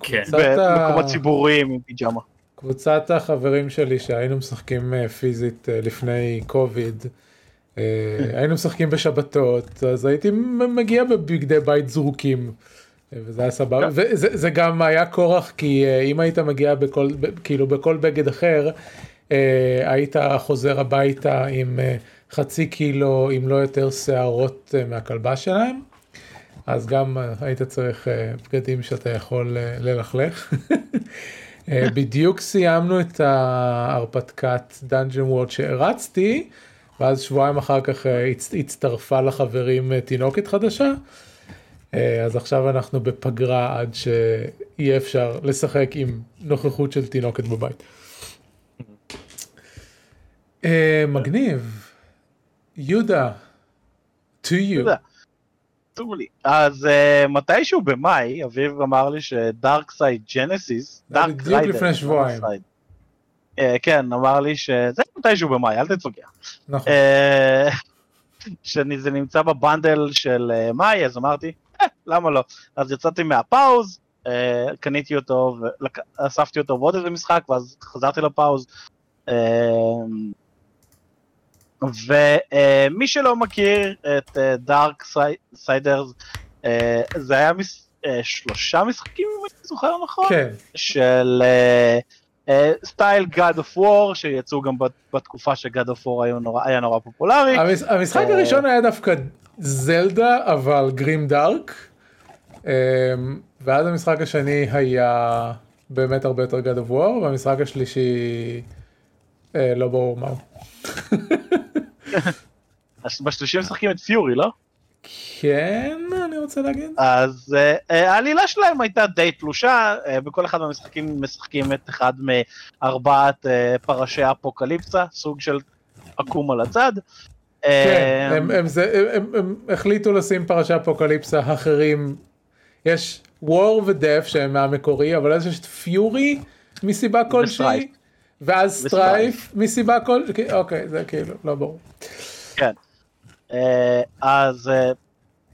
כן. קבוצת ה- במקומות ציבוריים עם פיג'מה. קבוצת החברים שלי שהיינו משחקים אה, פיזית אה, לפני קוביד, אה, היינו משחקים בשבתות, אז הייתי מגיע בבגדי בית זרוקים. וזה היה סבבה, וזה זה גם היה כורח כי אה, אם היית מגיע בכל, כאילו בכל בגד אחר, אה, היית חוזר הביתה עם אה, חצי קילו אם לא יותר שערות מהכלבה שלהם, אז גם היית צריך בגדים שאתה יכול ללכלך. בדיוק סיימנו את ההרפתקת דאנג'ן וורד שהרצתי, ואז שבועיים אחר כך הצ- הצטרפה לחברים תינוקת חדשה. אה, אז עכשיו אנחנו בפגרה עד שיהיה אפשר לשחק עם נוכחות של תינוקת בבית. אה, מגניב. יהודה, to you. לי. אז אה, מתישהו במאי, אביב אמר לי ש Darksiders Genesis, היה בדיוק לפני שבועיים. כן, אמר לי שזה מתישהו במאי, אל תתווכח. נכון. אה, שזה נמצא ב bundle של אה, מאי, אז אמרתי, למה לא? אז יצאתי מה pause, אה, קניתי אותו, ואספתי אותו בעוד איזה משחק, ואז חזרתי ל pause. אה, ומי שלא מכיר את Darksiders, זה היה מס- אה, שלושה משחקים, אם אני זוכר נכון? כן, של אה, אה, style God of War, שיצאו גם בת- בתקופה ש-God of War היה נורא, היה נורא פופולרי. המש- המשחק אה, הראשון היה דווקא זלדה אבל grimdark. אמ, ואז המשחק השני היה באמת הרבה יותר God of War והמשחק השלישי אה, לא ברור מהו. אז בשלישי משחקים את פיורי, לא? כן אני רוצה להגיד. אז אה, אה, העלילה שלהם הייתה די תלושה, אה, בכל אחד מהמשחקים משחקים את אחד מארבעת אה, פרשי האפוקליפסה, סוג של עקום על הצד. כן, אה, הם, הם, זה, הם, הם החליטו לשים פרשי אפוקליפסה אחרים. יש וור ודף שהם מהמקורי אבל אז יש את פיורי מסיבה כלשהי. ואז סטרייף מסיבה כלשהי. אוקיי זה כאילו לא ברור. אה, אז אה,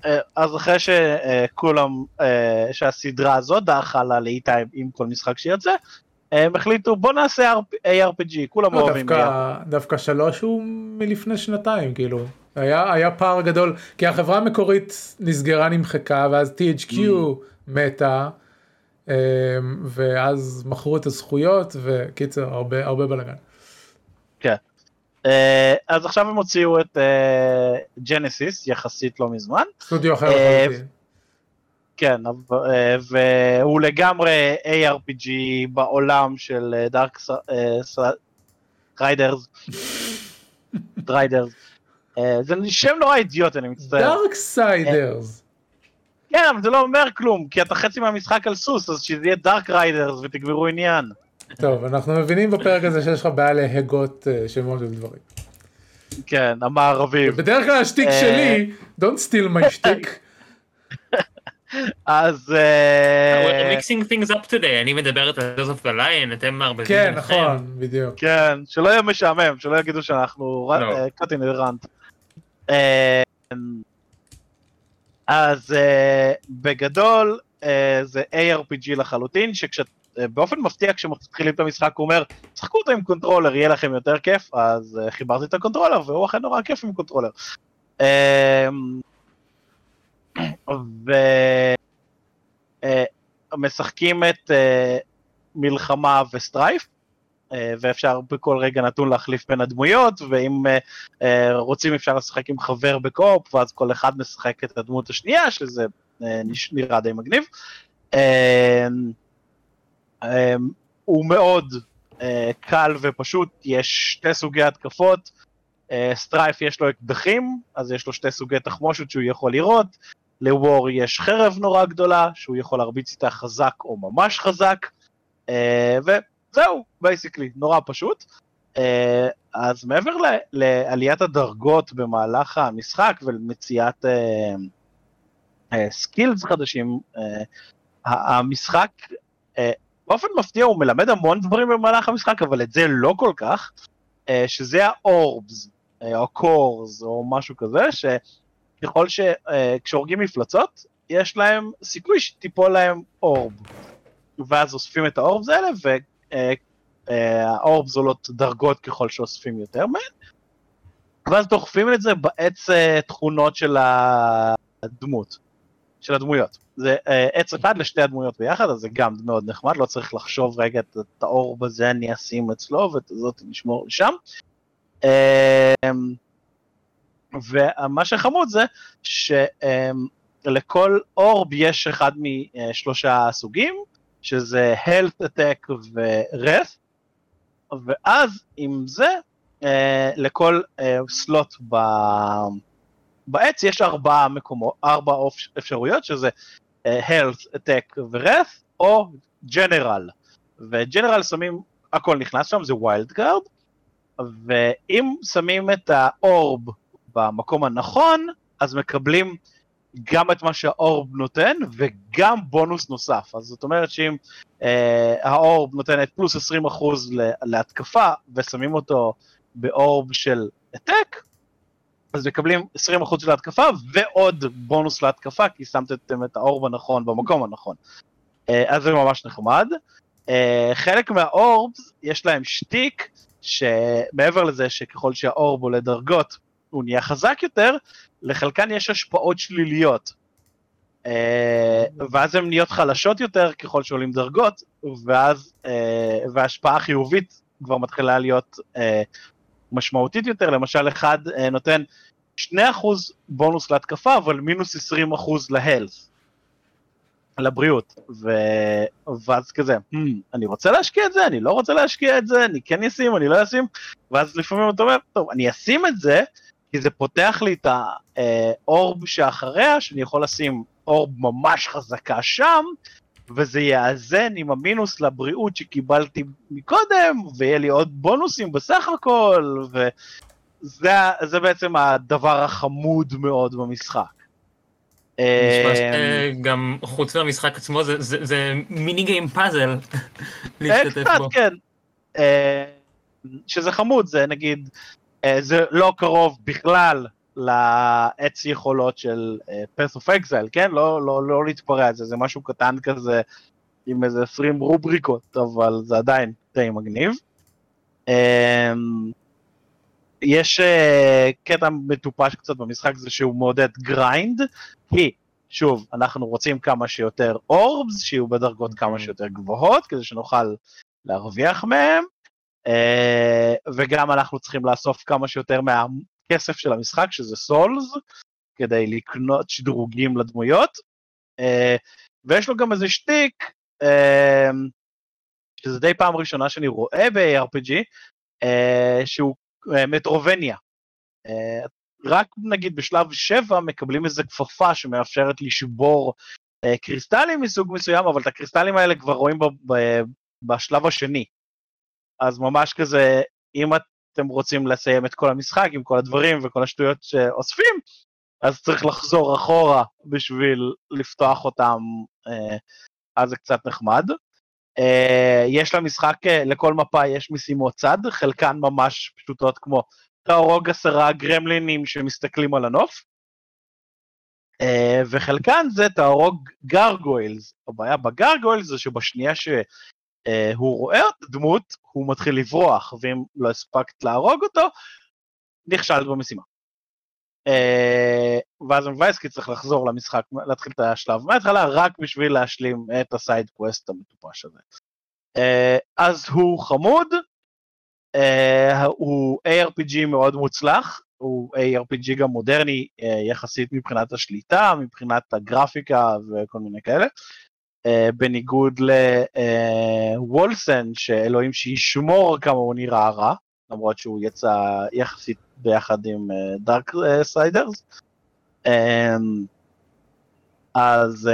אה, אז אחרי שכולם, שהסדרה הזאת דעכה לה לאיטה עם כל משחק שיוצא, הם החליטו בוא נעשה ARPG, כולם לא, אוהבים ARPG. דווקא, דווקא שלוש הוא מלפני שנתיים כאילו היה היה פער גדול כי החברה המקורית נסגרה נמחקה ואז THQ מתה אמ, ואז מכרו את הזכויות וקיצר הרבה הרבה בלאגן. אה, אז עכשיו הם הוציאו את ג'נסיס יחסית לא מזמן, סטודיו אחר אה. כן, אה, והוא לגמרי ARPG בעולם של אה, Dark Riders, Riders. אה, זה שם נורא אידיוט, אני מצטער. Darksiders. כן, אבל זה לא אומר כלום, כי אתה חצי מהמשחק על סוס, אז שזה יהיה Dark Riders ותגמרו עניין. טוב אנחנו מבינים בפרק הזה שיש לך בעיה להגות אה, שמות של דברים. כן, המערבים. בדרך כלל השטיק אה, שלי don't steal my שטיק. אז... We're אה, mixing things up today, אני מדברת על of the Lion, אתם מערבבים כן. נכון בדיוק. כן, שלא יהיה משעמם, שלא יגידו שאנחנו לא. קאטין רנט. אה, אז אה, בגדול אה, זה ARPG לחלוטין, שבאופן מפתיע כשמתחילים את המשחק הוא אומר, שחקו אותו עם קונטרולר, יהיה לכם יותר כיף, אז אה, חיברתי את הקונטרולר והוא אכן נורא כיף עם קונטרולר. אה, ו... אה, את אה, מלחמה וסטרייף, אה, ואפשר בכל רגע נתון להחליף בין הדמויות, ואם רוצים אפשר לשחק עם חבר בקו-אופ, ואז כל אחד משחק את הדמות השנייה, שזה אה, נראה די מגניב. הוא מאוד קל ופשוט, יש שתי סוגי התקפות, Strife יש לו אקדחים, אז יש לו שתי סוגי תחמושת שהוא יכול לירות, ל War יש חרב נורא גדולה, שהוא יכול להרביץ איתה חזק או ממש חזק, אה, וזהו, basically, נורא פשוט. אה, אז מעבר לעליית הדרגות במהלך המשחק ולמציאת אה, אה, skills חדשים, ה- המשחק, אה, באופן מפתיע הוא מלמד המון דברים במהלך המשחק, אבל את זה לא כל כך, אה, שזה האורבס, או קורס, או משהו כזה, ש... אה, כשהורגים מפלצות, יש להם סיכוי שתיפול להם אורב. ואז אוספים את האורבס האלה, והאורבס עולות דרגות ככל שאוספים יותר מהן, ואז דוחפים את זה בעץ אה, תכונות של הדמות, של הדמויות. זה אה, עץ אחד לשתי הדמויות ביחד, אז זה גם מאוד נחמד, לא צריך לחשוב רגע את, האורב הזה אני אשים אצלו ואת הזאת נשמור שם. אה, ומה שחמוד זה שלכל אורב יש אחד משלושה סוגים, שזה health attack ו-rest, ואז עם זה אה, לכל אה, סלוט ב... בעץ יש ארבעה מקומות, ארבע אפשרויות, שזה אה, health, attack ו-rest, או general. ו-general שמים, הכל נכנס שם, זה wild card, ואם שמים את האורב במקום הנכון, אז מקבלים גם את מה שהאורב נותן, וגם בונוס נוסף. אז זאת אומרת שאם אה, האורב נותן את פלוס 20% ל- להתקפה, ושמים אותו באורב של העתק, אז מקבלים 20% של ההתקפה, ועוד בונוס להתקפה, כי שמתם את האורב הנכון במקום הנכון. אה, אז זה ממש נחמד. אה, חלק מהאורבס, יש להם שטיק, שמעבר לזה שככל שהאורב עולה דרגות, הוא נהיה חזק יותר, לחלקן יש השפעות שליליות. אה, ואז הן נהיות חלשות יותר ככל שעולים דרגות, ואז, אה, וההשפעה החיובית כבר מתחילה להיות אה, משמעותית יותר, למשל אחד נותן 2% בונוס להתקפה, אבל מינוס 20% להלס, לבריאות, ו... ואז כזה, hmm, אני רוצה להשקיע את זה, אני לא רוצה להשקיע את זה, אני כן אשים, אני לא אשים, ואז לפעמים אתה אומר, טוב, אני אשים את זה, כי זה פותח לי את האורב שאחריה, שאני יכול לשים אורב ממש חזקה שם, וזה יאזן עם המינוס לבריאות שקיבלתי מקודם, ויהיה לי עוד בונוסים בסך הכל, וזה זה בעצם הדבר החמוד מאוד במשחק. אמ, שגם חוץ מהמשחק עצמו זה- זה זה מיני גיים פאזל להשתתף קצת, בו. כן. אה, שזה חמוד, זה נגיד, אה, זה לא קרוב בכלל לעץ יכולות של אה, Path of Exile, כן? לא, לא, לא להתפרע את זה, זה משהו קטן כזה עם איזה 20 רובריקות, אבל זה עדיין די מגניב. אה, יש אה, קטע מטופש קצת במשחק זה שהוא מעודד grind, כי שוב, אנחנו רוצים כמה שיותר orbs, שיהיו בדרגות כמה שיותר גבוהות, כדי שנוכל להרוויח מהם, אה, וגם אנחנו צריכים לאסוף כמה שיותר מהכסף של המשחק, שזה souls, כדי לקנות שדרוגים לדמויות, אה, ויש לו גם איזה שטיק, אה, שזה די פעם ראשונה שאני רואה ב-RPG, אה, שהוא אה, מטרובניה. אה, רק נגיד בשלב 7 מקבלים איזה כפפה שמאפשרת לשבור אה, קריסטלים מסוג מסוים, אבל את הקריסטלים האלה כבר רואים בשלב השני. אז ממש כזה, אם אתם רוצים לסיים את כל המשחק עם כל הדברים וכל השטויות שאוספים, אז צריך לחזור אחורה בשביל לפתוח אותם, אה, אז זה קצת נחמד. אה, יש למשחק, אה, לכל מפה יש משימות צד, חלקן ממש פשוטות כמו תהרוג עשרה גרמלינים שמסתכלים על הנוף, וחלקן זה תהרוג גרגוילס. הבעיה בגרגוילס זה שבשנייה שהוא רואה את הדמות, הוא מתחיל לברוח, ואם לא הספקת להרוג אותו, נכשלת במשימה. אה, ואז מבאס כי צריך לחזור למשחק, להתחיל את השלב מההתחלה, רק בשביל להשלים את ה side quest המטופש הזה. אה, אז הוא חמוד, אה, הוא ARPG מאוד מוצלח, הוא ARPG גם מודרני אה, יחסית מבחינת השליטה, מבחינת הגרפיקה וכל מיני כאלה. אה, בניגוד ל Wolcen, שאלוהים שישמור כמה הוא נראה רע, למרות שהוא יצא יחסית ביחד עם Darksiders. אז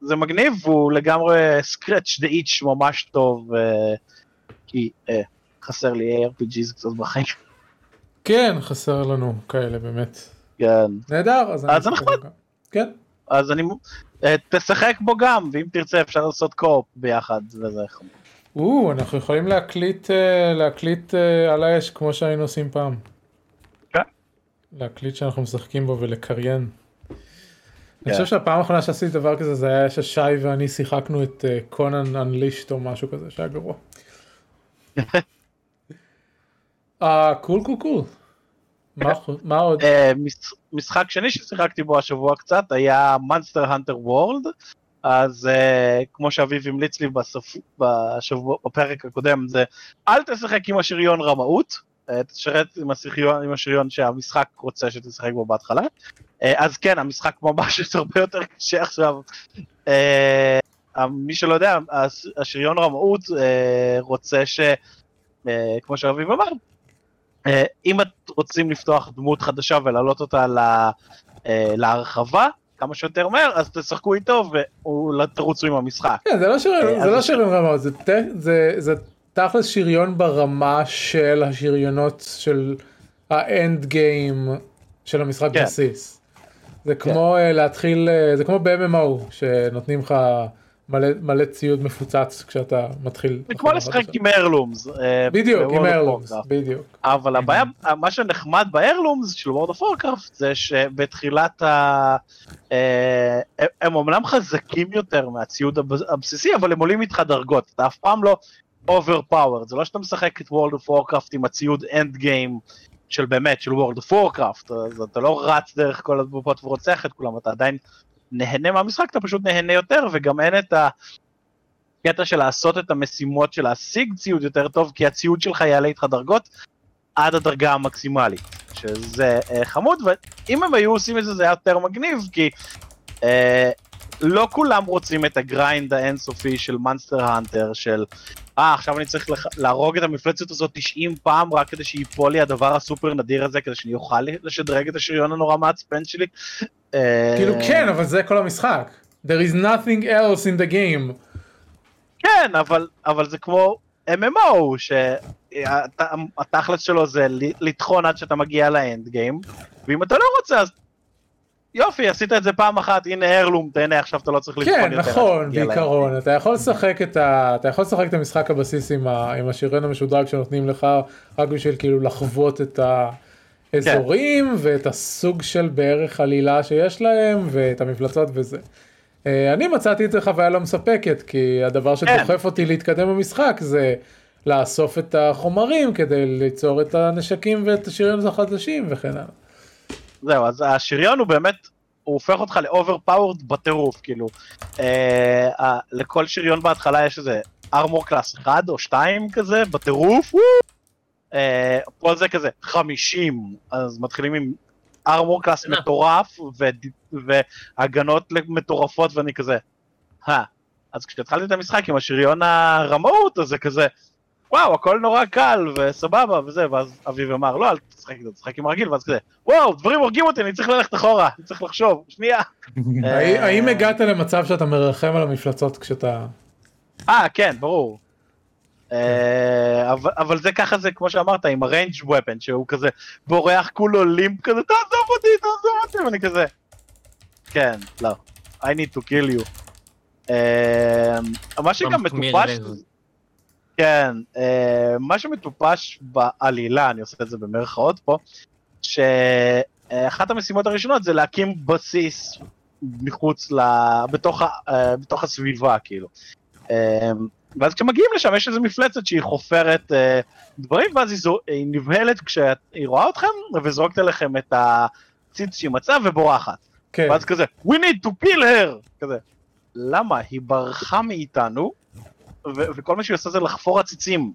זה מגניב, והוא לגמרי scratched the itch ממש טוב, כי חסר לי ARPGs קצת בחיים. כן, חסר לנו כאלה באמת. כן. נהדר, אז אז זה נחמד. כן. אז אני, תשחק בו גם, ואם תרצה אפשר לעשות co-op ביחד, וזה חמוד. או, אנחנו יכולים להקליט, להקליט על האש כמו שהיינו עושים פעם. כן. להקליט שאנחנו משחקים בו ולקריין. אני כן. חושב שהפעם האחרונה שעשיתי דבר כזה זה היה ששי ואני שיחקנו את קונאן Unleashed או משהו כזה שהיה גרוע. אה, קול קול קול. מה- מה עוד? אה, מש- משחק שני ששיחקתי בו השבוע קצת היה Monster Hunter World, אז uh, כמו שאביב המליץ לי בסוף, בשבוע, בפרק הקודם זה אל תשחק עם השריון רמאות, אה, תשרת עם השריון, עם השריון שהמשחק רוצה שתשחק בו בהתחלה, אה, אז כן המשחק ממש הרבה יותר קשה עכשיו. אה, מי שלא יודע, הש- השריון רמאות אה, רוצה ש... אה, כמו שאביב אמר, אם את רוצים לפתוח דמות חדשה ולהעלות אותה ל- אה, להרחבה כמה שיותר מהר, אז תשחקו איתו ותרוצו עם המשחק. כן, זה לא שריון, אה, זה לא שריון רמה, זה זה- זה תכלס שריון ברמה של השריונות של האנד גיים של המשחק כן. בסיס. זה כמו אה, להתחיל, אה, זה כמו ב-MMO שנותנים לך מלא מלא ציוד מפוצץ כשאתה מתחיל. זה כמו לשחק. עם איירלומס. אה, בדיוק, עם איירלומס, Warcraft. בדיוק. אבל הבעיה, מה שנחמד באיירלומס של World of Warcraft זה שבתחילת ה... אה, הם- אמנם חזקים יותר מהציוד הב- הבסיסי, אבל הם עולים איתך דרגות, אתה אף פעם לא overpowered, זה לא שאתה משחק את World of Warcraft עם הציוד end game של באמת, של World of Warcraft, אז אתה לא רץ דרך כל הדבופות ורוצח את כולם, אתה עדיין נהנה מהמשחק, אתה פשוט נהנה יותר, וגם אין את הקטע של לעשות את המשימות של להשיג ציוד יותר טוב, כי הציוד שלך יעלה איתך דרגות עד הדרגה המקסימלית, שזה אה, חמוד, ואם הם היו עושים את זה זה היה יותר מגניב, כי אה, לא כולם רוצים את ה grind האינסופי של Monster Hunter, של אה עכשיו אני צריך לח... להרוג את המפלצת הזאת 90 פעם רק כדי שיפול לי הדבר הסופר נדיר הזה, כדי שאני אוכל לשדרג את השריון הנורא מעצבן שלי. אה, כאילו כן, אבל זה כל המשחק. There is nothing else in the game. כן, אבל, אבל זה כמו MMO, שהתכלס שלו זה לטחון עד שאתה מגיע לאנד גיים, ואם אתה לא רוצה אז יופי, עשית את זה פעם אחת, הנה איירלום, תהנה, עכשיו אתה לא צריך לטחון כן, יותר. עד נכון, בעיקרון, אתה יכול לשחק את ה... אתה יכול לשחק את המשחק הבסיס עם, ה... עם השריון המשודרג שנותנים לך, רק בשביל כאילו לחוות את האזורים, ואת הסוג של בערך עלילה שיש להם, ואת המפלצות וזה. אה, אני מצאתי את זה חוויה לא מספקת, כי הדבר כן. שדוחף אותי להתקדם במשחק זה לאסוף את החומרים כדי ליצור את הנשקים ואת השריון החדשים וכן הלאה. זהו, אז השריון הוא באמת, הוא הופך אותך ל overpowered בטירוף, כאילו. אה, אה, לכל שריון בהתחלה יש איזה armor class 1 או 2 כזה, בטירוף, וואו! אה, פה זה כזה 50, אז מתחילים עם ארמור קלאס אה. מטורף, ו- והגנות מטורפות, ואני כזה, אה. אז כשהתחלתי את המשחק עם השריון הרמאות, אז זה כזה, וואו, הכל נורא קל וסבבה וזה, ואז אביב אמר, לא, אל תשחק איתו, תשחק עם הרגיל, ואז כזה, וואו, דברים הורגים אותי, אני צריך ללכת אחורה, אני צריך לחשוב, שנייה. האם הגעת למצב שאתה מרחם על המפלצות כשאתה... אה, כן, ברור. אה, אבל, אבל זה ככה זה, כמו שאמרת, עם הריינג' ופן, שהוא כזה בורח כולו לימפ כזה, תעזוב אותי, תעזוב אותי, ואני כזה, כן, לא, I need to kill you. אה, מה שגם מטופש. כן, אה, מה שמטופש בעלילה, אני עושה את זה במרכאות פה, שאחת המשימות הראשונות זה להקים בסיס מחוץ ל... בתוך, בתוך הסביבה, כאילו. ואז כשמגיעים לשם יש איזו מפלצת שהיא חופרת אה, דברים, ואז היא, זו... היא נבהלת כשהיא רואה אתכם, וזורקת עליכם עציץ שהיא מצאה ובורחת. כן, ואז כזה, we need to kill her! כזה. למה? היא ברחה מאיתנו, ו- וכל מה שהיא עושה זה לחפור עציצים.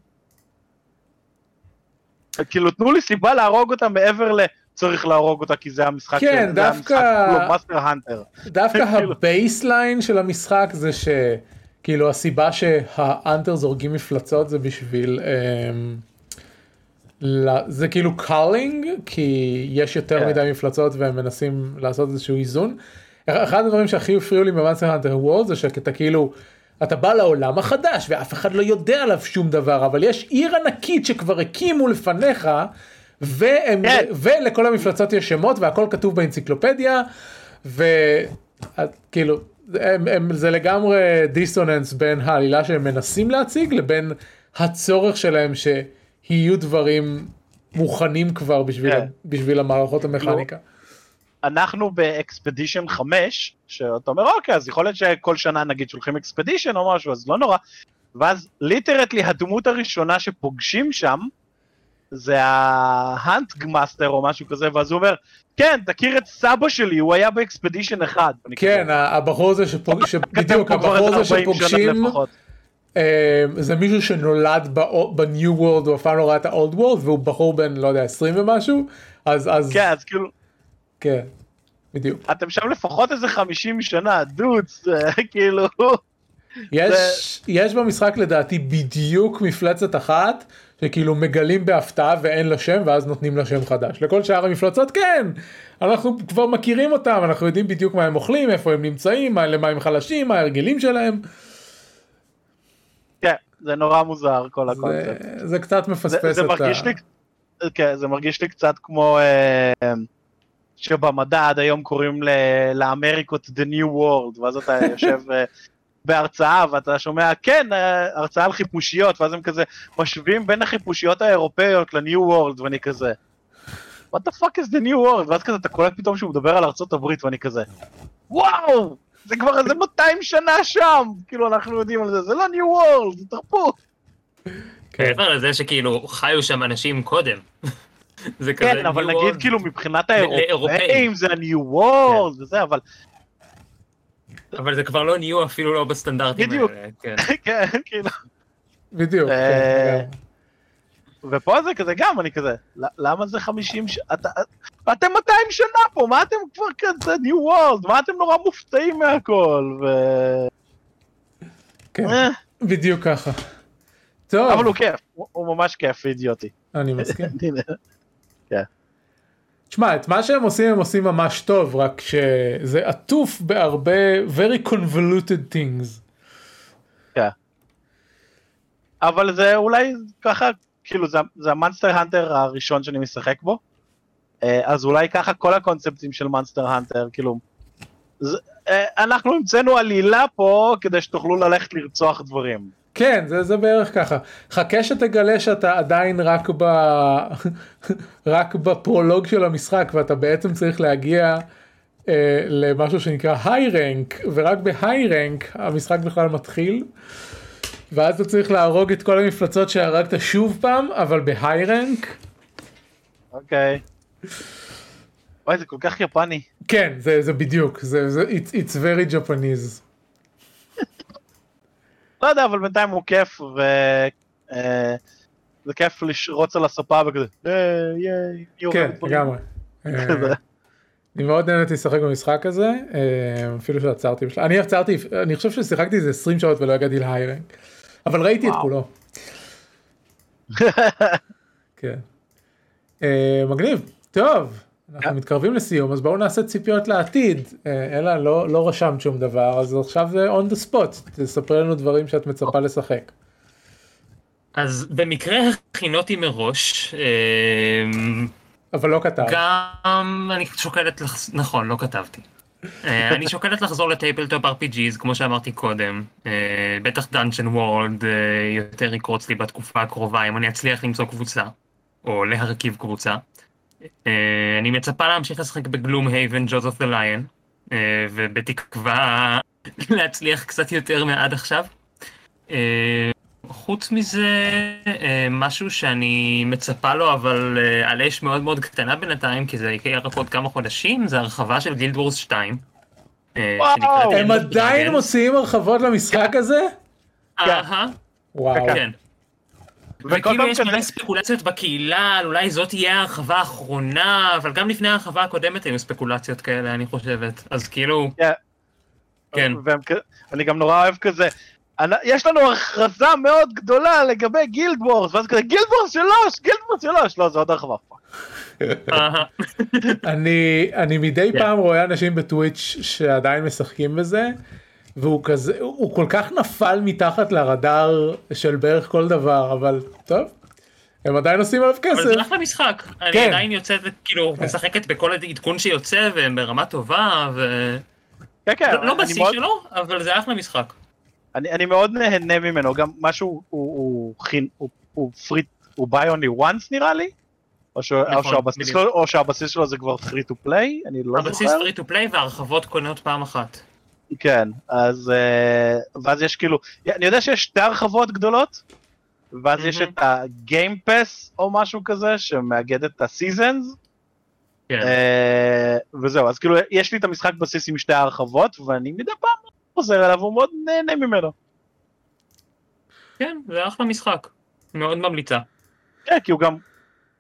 כאילו, תנו לי סיבה להרוג אותה מעבר ל... צריך להרוג אותה כי זה המשחק כן, של- דווקא- זה המשחק שלו, Monster Hunter. דווקא כאילו. ה baseline של המשחק זה שכאילו הסיבה שה hunters הורגים מפלצות זה בשביל ל- זה כאילו culling כי יש יותר כן. מדי מפלצות והם מנסים לעשות איזשהו איזון. אחד הדברים שהכי הפריעו לי ב Monster Hunter World זה שאתה כאילו אתה בא לעולם החדש ואף אחד לא יודע עליו שום דבר אבל יש עיר ענקית שכבר הקימו לפניך. והם, כן. ולכל המפלצות יש שמות והכל כתוב באנציקלופדיה וכאילו הם, הם, זה לגמרי דיסוננס בין העלילה שהם מנסים להציג לבין הצורך שלהם שיהיו דברים מוכנים כבר בשביל, כן. בשביל המערכות המכניקה. אנחנו ב expedition 5, שאתה אומר אוקיי, אז יכול להיות שכל שנה נגיד שולחים expedition או משהו, אז לא נורא. ואז literally הדמות הראשונה שפוגשים שם, זה ה hunt master או משהו כזה, ואז הוא אומר, כן, תכיר את סבא שלי, הוא היה באקספדישן אחד. כן, הבחור הזה שפוג... ש... כתב בדיוק, הבחור הזה 40 שנה שפוגשים, לפחות. אה, זה מישהו שנולד בניו וורלד, הוא אף פעם לא ראה את האולד וורלד, והוא בחור בן, לא יודע, 20 ומשהו, אז, אז, כן, אז כאילו, כן, בדיוק. אתם שם לפחות איזה 50 שנה, דוץ, זה כאילו, יש, יש במשחק לדעתי בדיוק מפלצת אחת שכאילו מגלים בהפתעה ואין לה שם ואז נותנים לה שם חדש. לכל שאר המפלצות כן, אנחנו כבר מכירים אותם, אנחנו יודעים בדיוק מה הם אוכלים, איפה הם נמצאים, מה, למה הם חלשים, מה ההרגלים שלהם. כן, זה נורא מוזר כל זה, הקונספט. זה קצת זה, מפספס זה את מרגיש ה... לי, כן, זה מרגיש לי קצת כמו אה, שבמדע עד היום קוראים ל- לאמריקות The New World, ואז אתה יושב אה, בהרצאה ואתה שומע, כן, אה, הרצאה על חיפושיות, ואז הם כזה משווים בין החיפושיות האירופאיות ל-New World, ואני כזה, what the fuck is the New World? ואז כזה אתה קולט פתאום שהוא מדבר על ארצות הברית, ואני כזה, וואו! זה כבר איזה 200 שנה שם! כאילו, אנחנו יודעים על זה, זה לא New World, זה תרבות. כן. מעבר לזה שכאילו חיו שם אנשים קודם. זה כזה כן, אבל נגיד. כאילו מבחינת. האירופאים זה ה-New World וזה, אבל אבל זה כבר לא ניו אפילו לא בסטנדרטים בדיוק. האלה. כן. כן, כאילו, בדיוק. אה, כן. ופה זה כזה גם, אני כזה, "ל- למה זה 50 ש... אתה- אתם 200 שנה פה, מה אתם כבר כזה New World, מה אתם נורא מופתעים מהכל, ו... כן, אה, בדיוק ככה. טוב, אבל הוא כיף, הוא- הוא ממש כיף ואידיוטי. אני מסכים. הנה. תשמע, את מה שהם עושים הם עושים ממש טוב, רק שזה עטוף בהרבה very convoluted things. אבל זה אולי ככה, כאילו זה, זה ה Monster Hunter הראשון שאני משחק בו, אה, אז אולי ככה כל הקונספטים של Monster Hunter, כאילו, זה, אה, אנחנו המצאנו עלילה פה כדי שתוכלו ללכת לרצוח דברים. כן, זה, זה בערך ככה. חכה שתגלה שאתה עדיין רק, ב... רק בפרולוג של המשחק ואתה בעצם צריך להגיע אה, למשהו שנקרא היי רנק, ורק בהיי רנק המשחק בכלל מתחיל. ואז אתה צריך להרוג את כל המפלצות שהרגת שוב פעם, אבל בהיי רנק. אוקיי. וואי, זה כל כך יפני. כן, זה, זה בדיוק, זה, זה, it's, it's very Japanese. לא יודע, אבל בינתיים הוא כיף, ו... אה, זה כיף לשרוץ על הספה וכזה, "אה, ייי, יורד כן, דברים." לגמרי. אה, אני מאוד נהניתי לשחק במשחק הזה, אה, אפילו שעצרתי בשלב, אני עצרתי, אני חושב ששיחקתי איזה 20 שעות ולא הגעתי להיירנק, אבל ראיתי את וואו. כולו. כן. אה, מגניב, טוב, אנחנו כן. מתקרבים לסיום, אז בואו נעשה ציפיות לעתיד. אה, אלה, לא לא רשמת שום דבר, אז עכשיו זה on the spot, תספרי לנו דברים שאת מצפה לשחק. אז במקרה הכינותי מראש, אמ, אבל לא כתב. גם אני שוקלת, לח... נכון, לא כתבתי. אה, אני שוקלת לחזור ל tabletop RPGs, כמו שאמרתי קודם. אה, בטח Dungeon World יותר יקרוץ לי בתקופה הקרובה, אם אני אצליח למצוא קבוצה, או להרכיב קבוצה. אה, אני מצפה להמשיך לשחק ב Gloomhaven, Jaws of the Lion, ובתקווה להצליח קצת יותר מעד עכשיו. אה, חוץ מזה, אה, משהו שאני מצפה לו, אבל אה, על אש מאוד מאוד קטנה בינתיים, כי זה יקרה רק עוד כמה חודשים, זה הרחבה של גילד וורס 2. אה, וואו, הם עדיין. מוציאים הרחבות למשחק הזה? אהה, וואו. כן. וכל וכאילו פעם יש כזה- מלא ספקולציות בקהילה, על אולי זאת תהיה ההרחבה האחרונה, אבל גם לפני ההרחבה הקודמת היו ספקולציות כאלה, אני חושבת. אז כאילו, כן. כן. אני גם נורא אוהב כזה. יש לנו הכרזה מאוד גדולה לגבי גילד וורס, ואז כזה גילד וורס שלוש, גילד וורס שלוש, לא, זה עוד הרחבה. אני מדי כן. פעם רואה אנשים בטוויץ' שעדיין משחקים בזה, והוא כזה, הוא כל כך נפל מתחת לרדאר של בערך כל דבר, אבל טוב, הם עדיין עושים עליו אבל כסף. זה אחלה משחק. אני כן. עדיין יוצאת, כאילו, משחקת בכל עדכון שיוצא, והם ברמה טובה, ו... כן, כן, לא אני בשיא מאוד- שלו, אבל זה אחלה משחק. אני אני מאוד נהנה ממנו, גם משהו, הוא- הוא חינ- הוא- הוא free, הוא buy only once נראה לי? או ש- או נכון, שהבסיס בדיוק. שלו- או שהבסיס שלו זה כבר free to play? אני לא הבסיס זוכר. free to play והרחבות קונות פעם אחת. כן, אז אה, ואז יש כאילו, אני יודע שיש שתי הרחבות גדולות, ואז יש מהמם. את ה game pass או משהו כזה שמאגד את ה seasons, כן. אה, וזהו, אז כאילו יש לי את המשחק בסיס עם שתי ההרחבות, ואני מדי פעם חוזר אליו, הוא מאוד נהנה ממנו. כן, זה אחלה משחק. מאוד ממליצה. כן, כי הוא גם,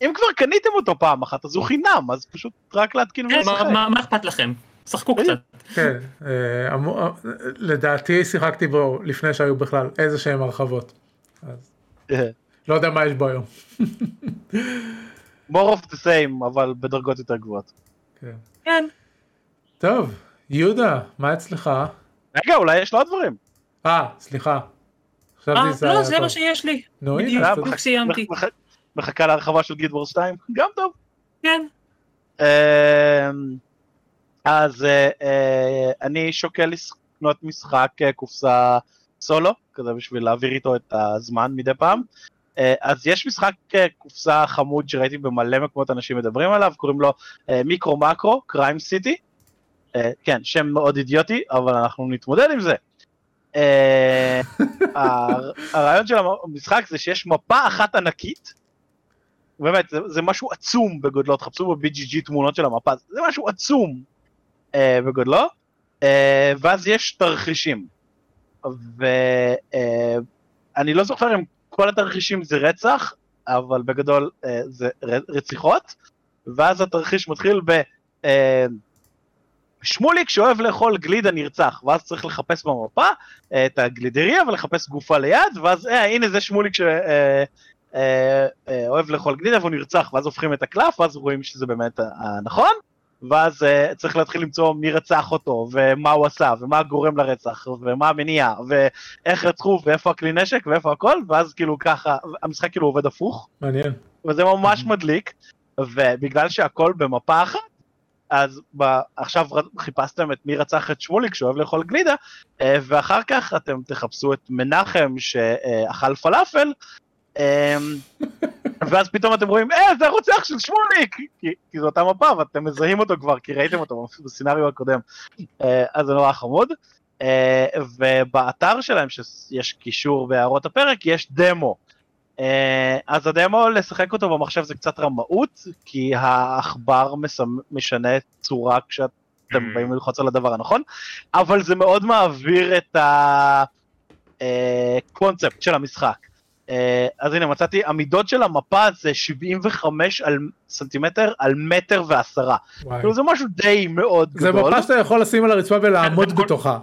אם כבר קניתם אותו פעם אחת, אז הוא חינם, אז פשוט רק להתקין כן, ולשחק. מה אכפת לכם? שחקו קצת. כן, אה, אה, לדעתי שיחקתי בו לפני שהיו בכלל איזה שהם הרחבות. אז אה, לא יודע מה יש בו היום. more of the same, אבל בדרגות יותר גבוהות. כן. כן. טוב, יהודה, מה אצלך? רגע, אולי יש לו עוד דברים. אה, סליחה. חשבתי אה, לא, זה טוב. מה שיש לי. נו, הנה, בדיוק. סיימתי. מח- מחכה להרחבה של גיד וורס 2, גם טוב. כן. אז אה, אה, אני שוקל לקנות משחק אה, קופסה סולו, כזה בשביל להעביר איתו את הזמן מדי פעם. אה, אז יש משחק אה, קופסה חמוד שראיתי במלא מקומות אנשים מדברים עליו, קוראים לו מיקרו מקרו, קריים סיטי. כן, שם מאוד אידיוטי, אבל אנחנו נתמודד עם זה. אה, הר- הרעיון של המשחק זה שיש מפה אחת ענקית, באמת, זה, זה משהו עצום בגודלו, תחפשו ב-BGG תמונות של המפה, זה משהו עצום אה, בגודלו, אה, ואז יש תרחישים. ואני לא זוכר אם כל התרחישים זה רצח, אבל בגדול אה, זה רציחות, ואז התרחיש מתחיל ב... אה, שמוליק שאוהב לאכול גלידה נרצח, ואז צריך לחפש במפה אה, את הגלידריה ולחפש גופה ליד, ואז אה, הנה זה שמוליק ש... אה, אה, אה, אוהב לאכול גלידה והוא נרצח, ואז הופכים את הקלף, ואז רואים שזה באמת הנכון, ואז אה, צריך להתחיל למצוא מי רצח אותו, ומה הוא עשה, ומה הגורם לרצח, ומה המניע, ואיך רצחו, ואיפה הכלי נשק, ואיפה הכל, ואז כאילו ככה, המשחק כאילו עובד הפוך, מעניין. וזה ממש מדליק, ובגלל שהכל במפה אחת, אז ב... עכשיו חיפשתם את מי רצח את שמוליק שאוהב לאכול גלידה, אה, ואחר כך אתם תחפשו את מנחם שאכל פלאפל, ואז פתאום אתם רואים, אה, זה הרוצח של שמוליק! כי, כי זו אותה מפה, ואתם מזהים אותו כבר, כי ראיתם אותו בסצנריו הקודם. אה, אז זה נורא חמוד. אה, ובאתר שלהם, שיש קישור בהערות הפרק, יש דמו. אה, אז הדמו, לשחק אותו במחשב זה קצת רמאות, כי העכבר מסמ- משנה צורה כשאתם באים ללחוץ על הדבר הנכון, אבל זה מאוד מעביר את הקונספט של המשחק. אה, אז הנה מצאתי, המידות של המפה זה 75 על סנטימטר על מטר ועשרה. וואי. כאילו זה משהו די מאוד זה גדול. מפה שאתה יכול לשים על הרצפה ולעמוד הכל- בתוכה.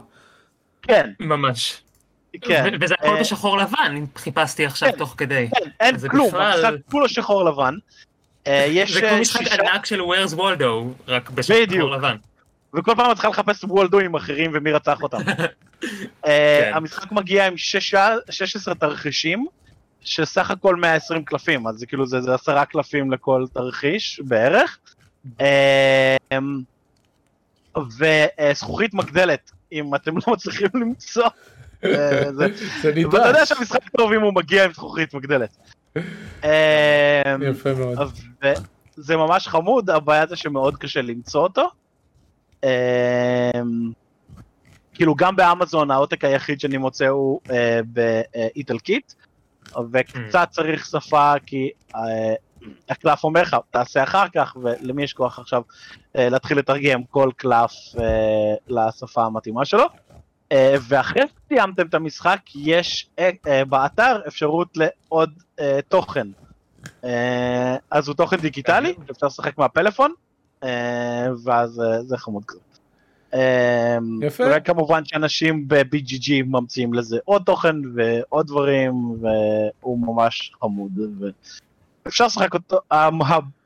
כן, ממש. כן. ו- וזה הכל אה, בשחור לבן, אם חיפשתי עכשיו כן. תוך כדי. כן, אין זה כלום, בכלל- המשחק כולו שחור לבן. אה, יש זה כמו משחק שישה, ענק של Where's Waldo, רק בשחור בדיוק. לבן. וכל פעם את צריכה לחפש וולדוים אחרים ומי רצח אותם. כן. המשחק מגיע עם שישה- 16 תרחישים, שסך הכל 120 קלפים, אז זה כאילו זה זה עשרה קלפים לכל תרחיש בערך. אה, וזכוכית מגדלת, אם אתם לא מצליחים למצוא. אה, זה- זה ואתה יודע נדרש. שהמשחק טוב אם הוא מגיע עם זכוכית מגדלת. אה, יפה מאוד. וזה ממש חמוד, הבעיה זה שמאוד קשה למצוא אותו. אמ, כאילו גם באמזון העותק היחיד שאני מוצא הוא אה, באיטלקית, וקצת צריך שפה כי אה, הקלף אומר לך תעשה אחר כך ולמי יש כוח עכשיו אה, להתחיל לתרגם כל קלף אה, לשפה המתאימה שלו. ואחרי שסיימתם את המשחק יש באתר אפשרות לעוד תוכן. אז הוא תוכן דיגיטלי, אפשר לשחק מהפלאפון, ואז זה חמוד כזה. אה, יפה. וכמובן שאנשים ב-BGG ממציאים לזה עוד תוכן ועוד דברים, והוא ממש חמוד. אפשר לשחק אותו, המ-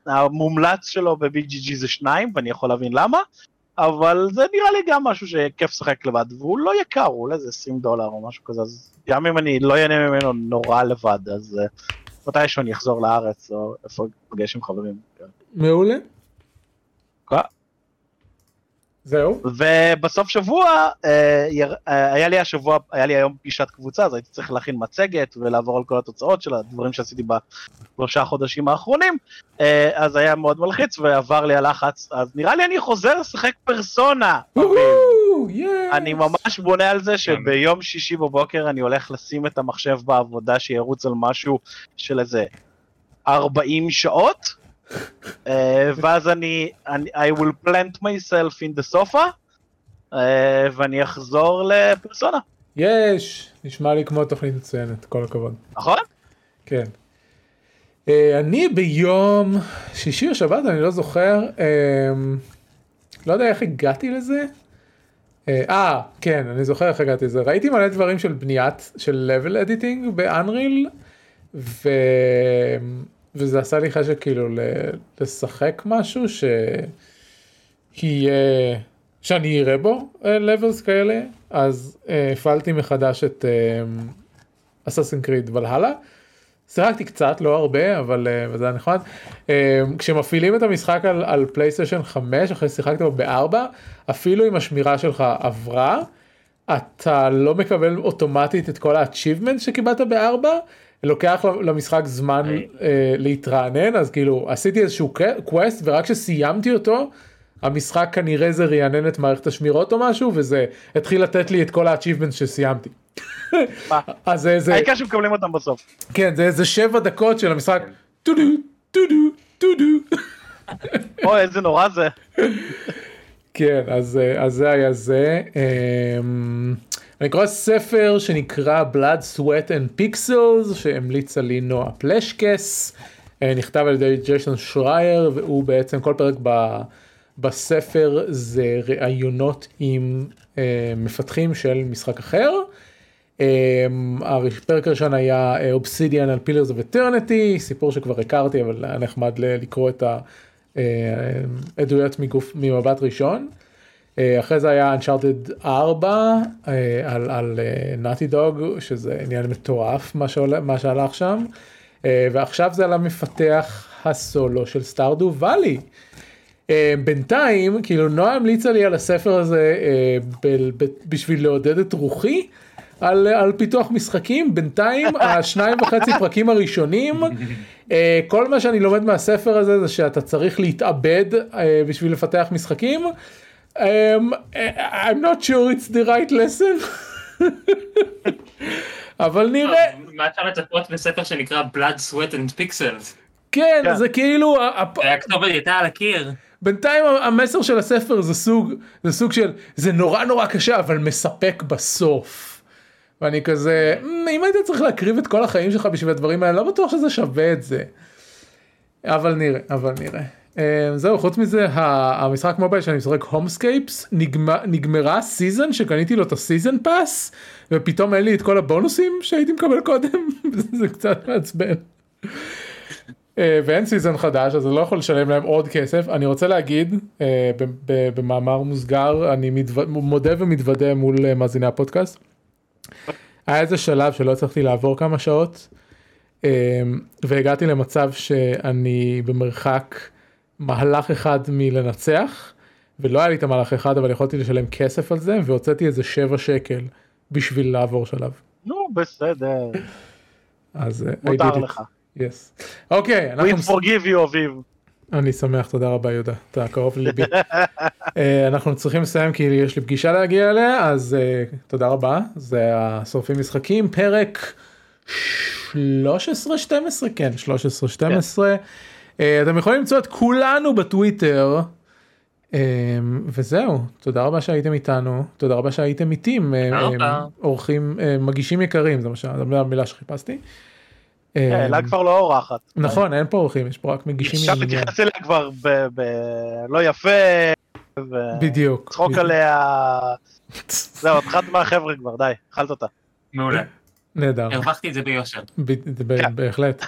המומלץ שלו ב-BGG זה שניים, ואני יכול להבין למה, אבל זה נראה לי גם משהו שכיף לשחק לבד, והוא לא יקר, הוא עולה איזה 20 דולר או משהו כזה, אז גם אם אני לא אהנה ממנו נורא לבד, אז אה, מתישהו אני אחזור לארץ, או איפה אפגש עם חברים. מעולה. כן. זהו. ובסוף שבוע אה, יר- אה, היה לי השבוע, היה לי היום פגישת קבוצה, אז הייתי צריך להכין מצגת ולעבור על כל התוצאות של הדברים שעשיתי בשלושה חודשים האחרונים, אה, אז היה מאוד מלחיץ ועבר לי הלחץ, אז נראה לי אני חוזר לשחק פרסונה. אני ממש בונה על זה שביום שישי בבוקר אני הולך לשים את המחשב בעבודה שירוץ על משהו של איזה 40 שעות, אה, ואז אני, אני, I will plant myself in the sofa, אה, ואני אחזור לפרסונה, יש. נשמע לי כמו תוכנית מצוינת, כל הכבוד. נכון? כן. אה, אני ביום שישי או שבת, אני לא זוכר, אה, לא יודע איך הגעתי לזה. אה, אה, כן, אני זוכר איך הגעתי לזה. ראיתי מלא דברים של בניית, של level editing באנריל, ו... וזה עשה לי חשק כאילו. לשחק משהו ש... יהיה... שאני אראה בו לבלס כאלה, אז אה, הפעלתי מחדש את אסאסין קריד ולהלה. שיחקתי קצת, לא הרבה, אבל uh, זה היה נחמד. Uh, כשמפעילים את המשחק על, על פלייסטיישן 5, אחרי ששיחקת בו ב-4, אפילו אם השמירה שלך עברה, אתה לא מקבל אוטומטית את כל ה-achievements שקיבלת ב-4, לוקח למשחק זמן uh, להתרענן, אז כאילו עשיתי איזשהו quest, ורק כשסיימתי אותו, המשחק כנראה זה רענן את מערכת השמירות או משהו, וזה התחיל לתת לי את כל ה-achievements שסיימתי. אז זה, העיקר שמקבלים אותם בסוף. כן, זה איזה שבע דקות של המשחק, טו דו, טו דו, טו דו. אוי, איזה נורא זה. כן, אז, אה, אז זה היה זה. אני קורא ספר שנקרא Blood, Sweat and Pixels, שהמליצה לי נועה פלשקס, אה, נכתב על ידי ג'ייסון שרייר, והוא בעצם כל פרק ב, בספר זה ראיונות עם אה, מפתחים של משחק אחר. Um, הפרק הראשון היה אובסידיאן על פילרס Eternity, סיפור שכבר הכרתי אבל היה נחמד לקרוא את העדויות מגוף, ממבט ראשון. Uh, אחרי זה היה Uncharted 4 uh, על, על נאטי דוג שזה עניין מטורף מה, שעולה, מה שהלך שם. ועכשיו זה על המפתח הסולו של סטארדו וואלי. בינתיים כאילו נועה המליצה לי על הספר הזה ב- ב- בשביל לעודד את רוחי. על, על פיתוח משחקים בינתיים השניים וחצי פרקים הראשונים כל מה שאני לומד מהספר הזה זה שאתה צריך להתאבד בשביל לפתח משחקים. Um, I'm not sure it's the right lesson. אבל נראה מה אפשר לצפות בספר שנקרא Blood, Sweat and Pixels? כן כן. זה כאילו הכתובת הייתה על הקיר. בינתיים המסר של הספר זה סוג זה סוג של זה נורא נורא קשה אבל מספק בסוף. ואני כזה "מ, אם היית צריך להקריב את כל החיים שלך בשביל הדברים האלה לא בטוח שזה שווה את זה. אבל נראה אבל נראה. אה, זהו חוץ מזה המשחק מובייל שאני משחק Homescapes נגמרה season שקניתי לו את ה season pass ופתאום אין לי את כל הבונוסים שהייתי מקבל קודם זה קצת מעצבן. אה, ואין season חדש אז אני לא יכול לשלם להם עוד כסף אני רוצה להגיד אה, במאמר מוסגר אני מודה ומתוודה מול אה, מאזיני הפודקאסט. היה איזה שלב שלא הצלחתי לעבור כמה שעות אה, והגעתי למצב שאני במרחק מהלך אחד מלנצח ולא היה לי את המהלך אחד אבל יכולתי לשלם כסף על זה והוצאתי איזה 7 שקל בשביל לעבור שלב. נו, בסדר, אז אה, מותר. לך. Yes. אוקיי, We אנחנו forgive you, אביב. אני שמח, תודה רבה יהודה, אתה קרוב לליבי. אה, אנחנו צריכים לסיים כי יש לי פגישה להגיע אליה, אז אה, תודה רבה, זה השורפים משחקים, פרק 13-12 כן 13-12 אה, אתם יכולים למצוא את כולנו בטוויטר. אה, וזהו תודה רבה שהייתם איתנו תודה רבה שהייתם איתי אה. אה, אורחים אה, מגישים יקרים זה מה זו המילה שחיפשתי. אה, כן, אלה כבר לא אורחת. נכון אין פה אורחים יש פה רק מגישים מן העניין. להתייחס אליה כבר ב- ב- לא יפה, בדיוק. בדיוק. עליה. זהו, את אחת מהחבר'ה כבר, די, אכלת אותה. מעולה. נהדר. הרווחתי את זה ביושר. ב- ב- כן. בהחלט.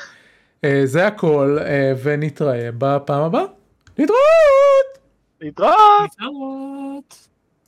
אה, זה הכל אה, ונתראה בפעם הבאה. להתראות! להתראות! להתראות.